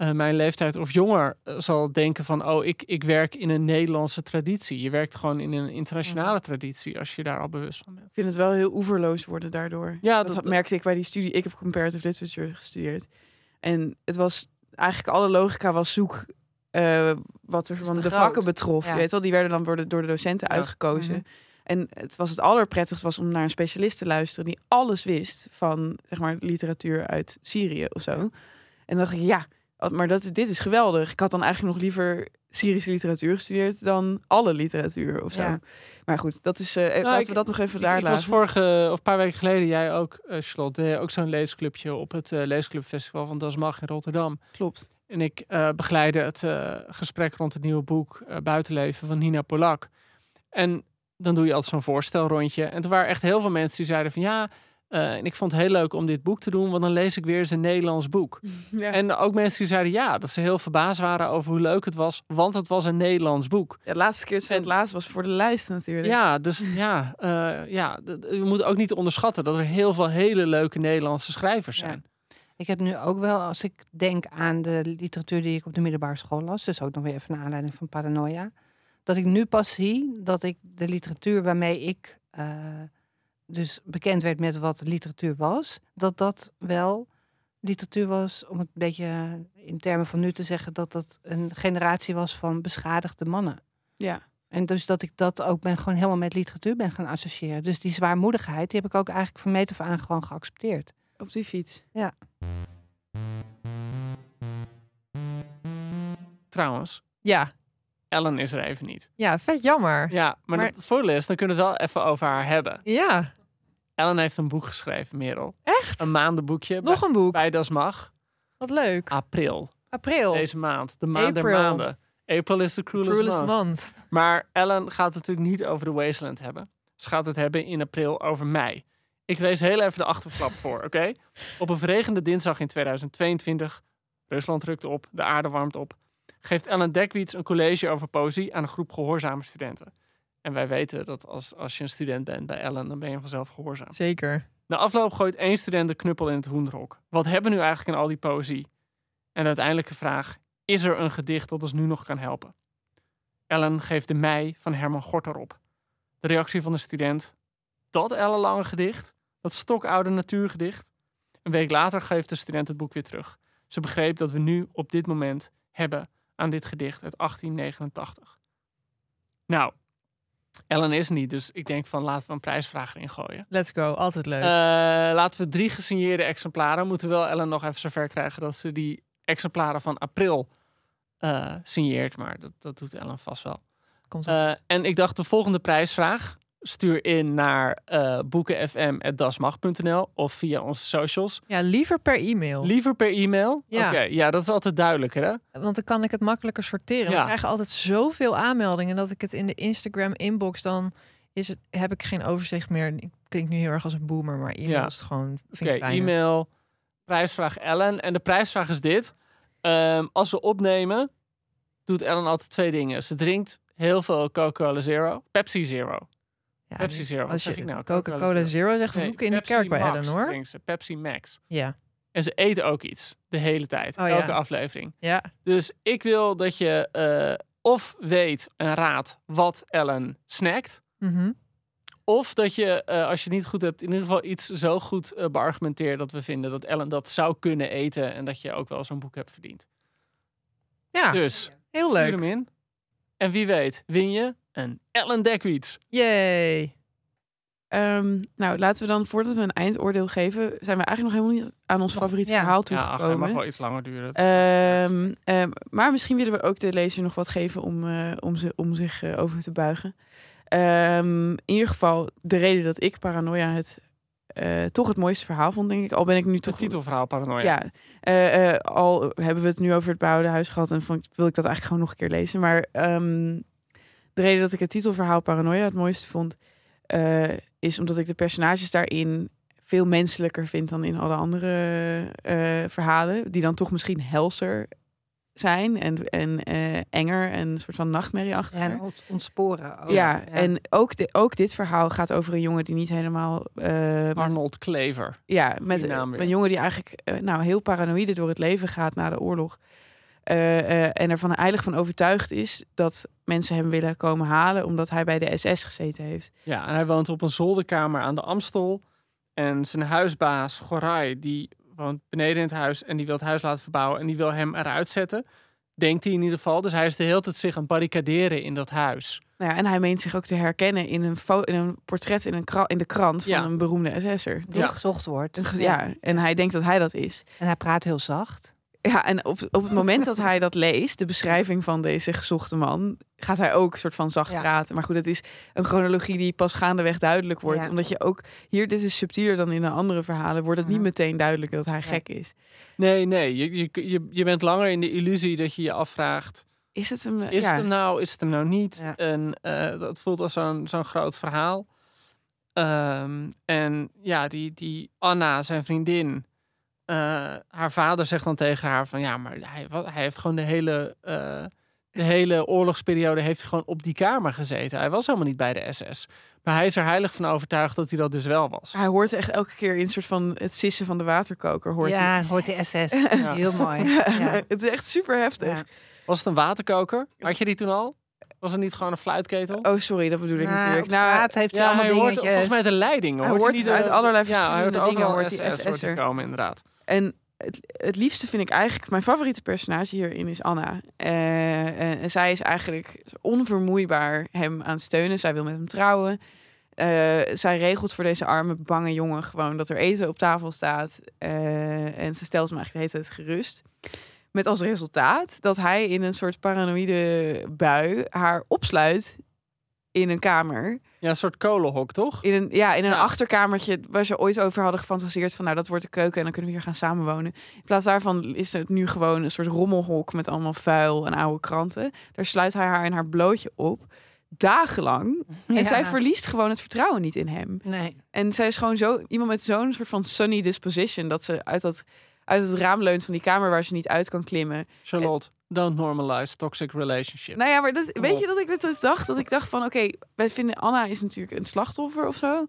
eh, mijn leeftijd of jonger eh, zal denken van. Oh, ik, ik werk in een Nederlandse traditie. Je werkt gewoon in een internationale traditie als je daar al bewust van bent. Ik vind het wel heel oeverloos worden daardoor. Ja, dat, dat- merkte ik bij die studie. Ik heb comparative literature gestudeerd. En het was eigenlijk alle logica was zoek eh, wat er van de groot. vakken betrof. Ja. Je weet wel, die werden dan door de, door de docenten Ja. uitgekozen. Mhm. En het was het allerprettigst was om naar een specialist te luisteren die alles wist van zeg maar literatuur uit Syrië of zo. En dan dacht ik, ja, maar dat, dit is geweldig. Ik had dan eigenlijk nog liever Syrische literatuur gestudeerd dan alle literatuur of zo. Ja. Maar goed, dat is. eh laten Nou, ik- we dat nog even Ik, daar ik was laten. vorige, of een paar weken geleden, jij ook, eh Charlotte, deed ook zo'n leesclubje op het eh, Leesclubfestival van Das Mag in Rotterdam. Klopt. En ik begeleide het gesprek rond het nieuwe boek Buitenleven van Nina Polak. En dan doe je altijd zo'n voorstelrondje. En er waren echt heel veel mensen die zeiden van ja, eh, en ik vond het heel leuk om dit boek te doen, want dan lees ik weer eens een Nederlands boek. <laughs> Ja. En ook mensen die zeiden ja, dat ze heel verbaasd waren over hoe leuk het was, want het was een Nederlands boek. Ja, de laatste keer dat het laatst was voor de lijst natuurlijk. Ja, dus ja, eh, ja, we moeten ook niet onderschatten dat er heel veel hele leuke Nederlandse schrijvers Ja. zijn. Ik heb nu ook wel, als ik denk aan de literatuur die ik op de middelbare school las, dus ook nog weer even naar aanleiding van paranoia, dat ik nu pas zie dat ik de literatuur waarmee ik eh, dus bekend werd met wat literatuur was, dat dat wel literatuur was, om het een beetje in termen van nu te zeggen, dat dat een generatie was van beschadigde mannen. Ja. En dus dat ik dat ook ben gewoon helemaal met literatuur ben gaan associëren. Dus die zwaarmoedigheid, die heb ik ook eigenlijk van meet af aan gewoon geaccepteerd. Op die fiets. Trouwens, Ja, Ellen is er even niet. ja vet jammer. Ja, maar, Maar- het voordeel is, dan kunnen we het wel even over haar hebben. Ja, Ellen heeft een boek geschreven, Merel. echt? Een maandenboekje Nog bij, een boek. bij Das Mag. Wat leuk. April, April. deze maand. De maand der April. maanden. April is the cruelest, Cruelest month. month. Maar Ellen gaat het natuurlijk niet over de Wasteland hebben. Ze gaat het hebben in april over mei. Ik lees heel even de achterflap voor, oké? Op een verregende dinsdag in 2022, Rusland rukt op, de aarde warmt op, geeft Ellen Dekwiets een college over poëzie aan een groep gehoorzame studenten. En wij weten dat als, als je een student bent bij Ellen, dan ben je vanzelf gehoorzaam. Zeker. Na afloop gooit één student de knuppel in het hoenderhok. Wat hebben we nu eigenlijk aan al die poëzie? En de uiteindelijke vraag, is er een gedicht dat ons nu nog kan helpen? Ellen geeft de mei van Herman Gorter op. De reactie van de student, dat ellenlange gedicht, dat stokoude natuurgedicht. Een week later geeft de student het boek weer terug. Ze begreep dat we nu op dit moment hebben aan dit gedicht uit 1889. Nou, Ellen is niet, dus ik denk van laten we een prijsvraag erin gooien. Let's go. Altijd leuk. Eh, laten we drie gesigneerde exemplaren. Moeten wel Ellen nog even zover krijgen dat ze die exemplaren van april eh, signeert. Maar dat, dat doet Ellen vast wel. Komt. Eh, en ik dacht de volgende prijsvraag. Stuur in naar eh boekenfm.dasmag.nl of via onze socials. ja, liever per e-mail. Liever per e-mail. Ja. Oké, ja, dat is altijd duidelijker hè? Want dan kan ik het makkelijker sorteren. Ja. We krijgen altijd zoveel aanmeldingen dat ik het in de Instagram inbox dan is het, heb ik geen overzicht meer. Ik klink nu heel erg als een boomer, maar e-mail Ja. is het gewoon Oké, e-mail, prijsvraag Ellen. En de prijsvraag is dit. Ehm, als we opnemen, doet Ellen altijd twee dingen. Ze drinkt heel veel Coca-Cola Zero. Pepsi Zero. Ja, Pepsi Zero. Als zeg je ik nou? Coca-Cola Zero zegt, Nee, vloeken in de kerk bij Max Ellen hoor. ze. Pepsi Max. Ja. En ze eten ook iets. De hele tijd. Oh, ja. elke aflevering. Ja. Dus ik wil dat je eh, of weet en raadt wat Ellen snackt. Mhm. Of dat je, eh, als je het niet goed hebt, in ieder geval iets zo goed eh, beargumenteert dat we vinden dat Ellen dat zou kunnen eten. En dat je ook wel zo'n boek hebt verdiend. Ja, Dus heel leuk. hem in. En wie weet, win je een Ellen Dekwiets. Yay. Ehm, nou, laten we dan, voordat we een eindoordeel geven, zijn we eigenlijk nog helemaal niet aan ons favoriete ja. verhaal Ja, ach, hij toegekomen. mag wel iets langer duren. Ehm, ehm, maar misschien willen we ook de lezer nog wat geven om, eh, om, ze, om zich eh, over te buigen. Ehm, in ieder geval, de reden dat ik Paranoia het eh, toch het mooiste verhaal vond, denk ik. Al ben ik nu Het toch... titelverhaal Paranoia. Ja, eh, eh, al hebben we het nu over het behouden huis gehad en vond, wil ik dat eigenlijk gewoon nog een keer lezen. Maar ehm, de reden dat ik het titelverhaal Paranoia het mooiste vond, eh, is omdat ik de personages daarin veel menselijker vind dan in alle andere eh, verhalen, die dan toch misschien helser zijn en, en eh, enger en een soort van nachtmerrieachtiger. Ja, en ont- ontsporen. ook. ja, en ook, de, ook dit verhaal gaat over een jongen die niet helemaal eh, Arnold Klever. ja, met een jongen die eigenlijk nou, heel paranoïde door het leven gaat na de oorlog. Eh, eh, en ervan heilig van overtuigd is dat mensen hem willen komen halen omdat hij bij de SS gezeten heeft. Ja, en hij woont op een zolderkamer aan de Amstel. En zijn huisbaas, Gorai, die woont beneden in het huis en die wil het huis laten verbouwen en die wil hem eruit zetten. Denkt hij in ieder geval. Dus hij is de hele tijd zich aan het barricaderen in dat huis. Nou ja, en hij meent zich ook te herkennen in een, in een portret in, een in de krant van Ja. een beroemde SS'er. Die Ja. gezocht wordt. Ja, en hij denkt dat hij dat is. En hij praat heel zacht. Ja, en op, op het moment dat hij dat leest, de beschrijving van deze gezochte man, gaat hij ook soort van zacht Ja. praten. Maar goed, het is een chronologie die pas gaandeweg duidelijk wordt. Ja. Omdat je ook, hier, dit is subtieler dan in de andere verhalen, wordt het niet Mhm. meteen duidelijk dat hij gek is. Nee, nee. Je, je, je, je bent langer in de illusie dat je je afvraagt. Is het hem? Is ja. het hem nou, is het hem nou niet? Ja. En eh, dat voelt als zo'n zo'n groot verhaal. Ehm, en ja, die, die Anna, zijn vriendin, haar vader zegt dan tegen haar van ja, maar hij, hij heeft gewoon de hele, eh, de hele oorlogsperiode heeft hij gewoon op die kamer gezeten. Hij was helemaal niet bij de SS. Maar hij is er heilig van overtuigd dat hij dat dus wel was. Hij hoort echt elke keer in een soort van het sissen van de waterkoker. Hoort ja, hij. hoort de SS. <laughs> Heel mooi. <laughs> Ja. het is echt super heftig. Ja. Was het een waterkoker? Had je die toen al? Was het niet gewoon een fluitketel? Oh, sorry, dat bedoel ik Nou, natuurlijk. Nou, straat heeft hij ja, allemaal hij hoort dingetjes. volgens mij de leiding. Hij hoort hoort niet het uit de- allerlei ja, hij hoort verschillende dingen hoort SS hoort SS'er. komen inderdaad. En het, het liefste vind ik eigenlijk, mijn favoriete personage hierin is Anna. Eh, en zij is eigenlijk onvermoeibaar hem aan het steunen. Zij wil met hem trouwen. Eh, zij regelt voor deze arme, bange jongen gewoon dat er eten op tafel staat. Eh, en ze stelt hem eigenlijk de hele tijd gerust. Met als resultaat dat hij in een soort paranoïde bui haar opsluit in een kamer. Ja, een soort kolenhok, toch? In een, ja, in een Ja. achterkamertje waar ze ooit over hadden gefantaseerd van nou dat wordt de keuken en dan kunnen we hier gaan samenwonen. In plaats daarvan is het nu gewoon een soort rommelhok met allemaal vuil en oude kranten. Daar sluit hij haar in haar blootje op. Dagenlang. En Ja. zij verliest gewoon het vertrouwen niet in hem. Nee. En zij is gewoon zo iemand met zo'n soort van sunny disposition dat ze uit dat uit het raam leunt van die kamer waar ze niet uit kan klimmen. Charlotte, don't normalize toxic relationship. Nou ja, maar dat, weet je dat ik dit dus dacht? Dat ik dacht van, oké, wij vinden Anna is natuurlijk een slachtoffer of zo.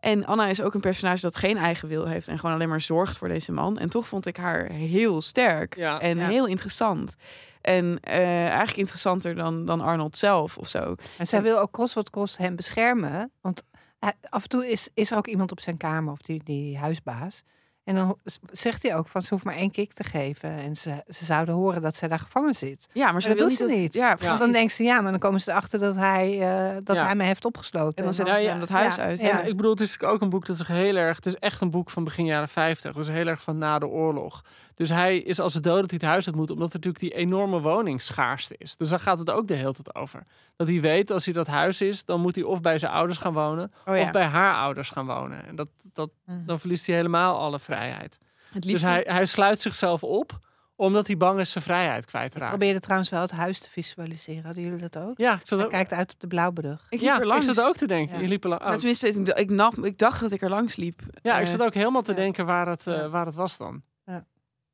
En Anna is ook een personage dat geen eigen wil heeft en gewoon alleen maar zorgt voor deze man. En toch vond ik haar heel sterk Ja. en Ja. heel interessant. En eh, eigenlijk interessanter dan, dan Arnold zelf of zo. En zij wil ook kost wat kost hem beschermen. Want hij- af en toe is, is er ook iemand op zijn kamer, of die, die huisbaas. En dan zegt hij ook van ze hoeft maar één kick te geven. En ze, ze zouden horen dat zij daar gevangen zit. Ja, maar ze dat doet niet ze dat- niet. Ja, Want dan denkt ze ja, maar dan komen ze erachter dat hij, eh, dat Ja. hij me heeft opgesloten. En dan zetten ze Ja, hem ja. dat huis Ja. uit. Ja. En ik bedoel, het is ook een boek dat zich heel erg... Het is echt een boek van begin jaren 50. Dus heel erg van na de oorlog. Dus hij is als het dood dat hij het huis uit moet... omdat er natuurlijk die enorme woningsschaarste is. Dus daar gaat het ook de hele tijd over. Dat hij weet, als hij dat huis is... dan moet hij of bij zijn ouders gaan wonen... Oh ja. of bij haar ouders gaan wonen. En dat, dat, dan verliest hij helemaal alle vrijheid. Het Dus hij, hij sluit zichzelf op... omdat hij bang is zijn vrijheid kwijt te Ik raken. probeerde trouwens wel het huis te visualiseren. Hadden jullie dat ook? Ja, ik zat Hij ook, kijkt uit op de Blauwbrug. ik liep ja, er langs. ik zat ook te denken. Ja. Je liep er lang- oh. Tenminste, ik, ik, nam- ik dacht dat ik er langs liep. Ja, ik Eh, zat ook helemaal te ja. denken waar het, eh, Ja. waar het was dan.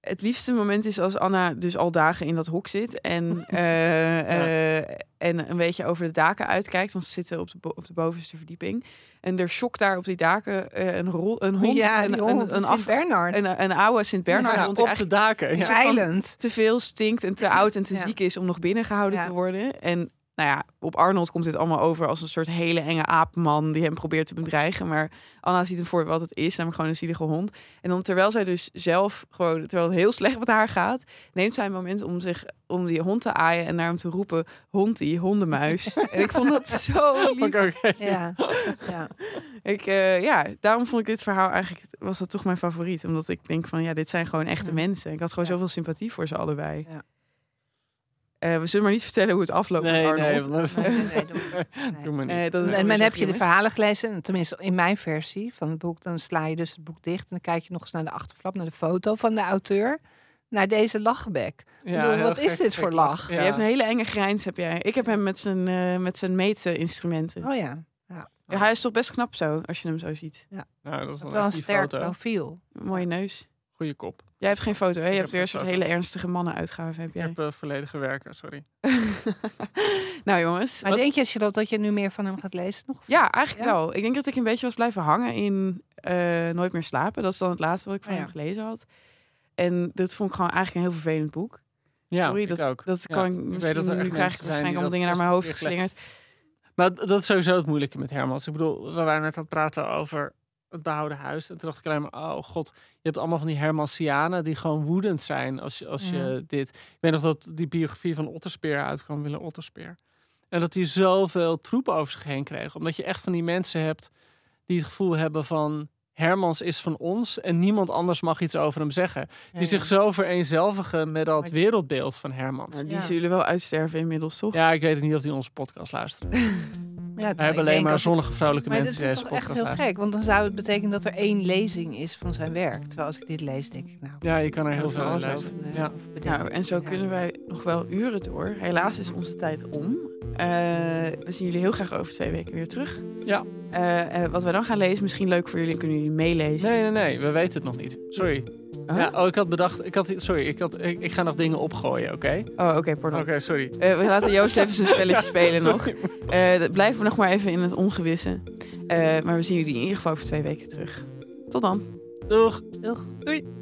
Het liefste moment is als Anna dus al dagen in dat hok zit en, <laughs> eh, eh, en een beetje over de daken uitkijkt. Want ze zitten op de, op de bovenste verdieping. En er shokt daar op die daken eh, een, rol, een hond. Ja, een, hond, een, Sint Bernard. Een, een oude Sint-Bernard Ja, hond op de daken. een Ja. te veel stinkt en te oud en te ziek is om nog binnengehouden te worden. En nou ja, op Arnold komt dit allemaal over als een soort hele enge aapman die hem probeert te bedreigen. Maar Anna ziet hem voor wat het is, namelijk gewoon een zielige hond. En dan terwijl zij dus zelf gewoon, terwijl het heel slecht met haar gaat, neemt zij een moment om zich om die hond te aaien en naar hem te roepen: hondie, hondenmuis. en ik vond dat zo <laughs> lief. Ja. ja. Ik, eh, ja, daarom vond ik dit verhaal eigenlijk was dat toch mijn favoriet, omdat ik denk van ja, dit zijn gewoon echte Ja. mensen. Ik had gewoon Ja. zoveel sympathie voor ze allebei. Ja. Eh, we zullen maar niet vertellen hoe het afloopt Nee, Arnold. want dat is- Nee, nee, nee, doe maar. <laughs> Nee. Doe maar niet. Eh, dat En dan heb je de verhalen gelezen, en tenminste in mijn versie van het boek, dan sla je dus het boek dicht en dan kijk je nog eens naar de achterflap, naar de foto van de auteur, naar deze lachbek. Ja, bedoel, wat is dit gek voor lach? Ja. Je hebt een hele enge grijns, heb jij. Ik heb hem met zijn, eh met zijn meetinstrumenten. Oh ja, Ja, hij is toch best knap zo, als je hem zo ziet. Nou, dat is dat wel een sterk foto. profiel. Mooie neus. Goeie kop. Jij hebt geen foto, hè? Je Ik hebt heb weer een soort hele ernstige mannenuitgave, heb Ik jij. heb uh, volledige werken, sorry. <laughs> nou jongens. Maar wat- denk je, Charlotte, dat je nu meer van hem gaat lezen nog? Ja, eigenlijk Ja? wel. Ik denk dat ik een beetje was blijven hangen in eh, Nooit meer slapen. Dat is dan het laatste wat ik van Oh ja. hem gelezen had. En dat vond ik gewoon eigenlijk een heel vervelend boek. Ja, Sorry, ik dat, ook. dat kan ik ik weet misschien, dat er echt nu krijg ik waarschijnlijk allemaal dingen naar mijn hoofd 60 keer geslingerd. Maar dat is sowieso het moeilijke met Hermans. Ik bedoel, we waren net aan het praten over het behouden huis. En toen dacht ik alleen maar, oh god, je hebt allemaal van die Hermansianen die gewoon woedend zijn als je, als je dit... Ik weet nog dat die biografie van Otterspeer uitkwam, Willem Otterspeer. En dat hij zoveel troep over zich heen kreeg. Omdat je echt van die mensen hebt die het gevoel hebben van... Hermans is van ons en niemand anders mag iets over hem zeggen. Die Ja, zich ja. zo vereenzelvigen met dat wereldbeeld van Hermans. Die Ja. zullen wel uitsterven inmiddels, toch? Ja, ik weet het niet of die onze podcast luisteren. <laughs> Ja, We hebben alleen maar zonnige vrouwelijke Maar mensen dit die is toch echt heel gek, want dan zou het betekenen dat er één lezing is van zijn werk. Terwijl als ik dit lees, denk ik, nou... Ja, je kan er heel veel aan lezen. over, eh, Ja. Nou, en zo Ja. kunnen wij nog wel uren door. Helaas is onze tijd om. Eh, we zien jullie heel graag over twee weken weer terug. Ja. Eh, eh, wat wij dan gaan lezen, misschien leuk voor jullie, kunnen jullie meelezen. Nee, nee, nee, we weten het nog niet. Sorry. Huh? Ja, oh, ik had bedacht, ik had, sorry, ik, had, ik, ik ga nog dingen opgooien, oké? Oh, oké, pardon. Oké, sorry. Eh, we laten Joost even zijn spelletje <laughs> spelen nog. Eh, blijven we nog maar even in het ongewisse. Eh, maar we zien jullie in ieder geval over twee weken terug. Tot dan. Doeg. Doeg. Doei.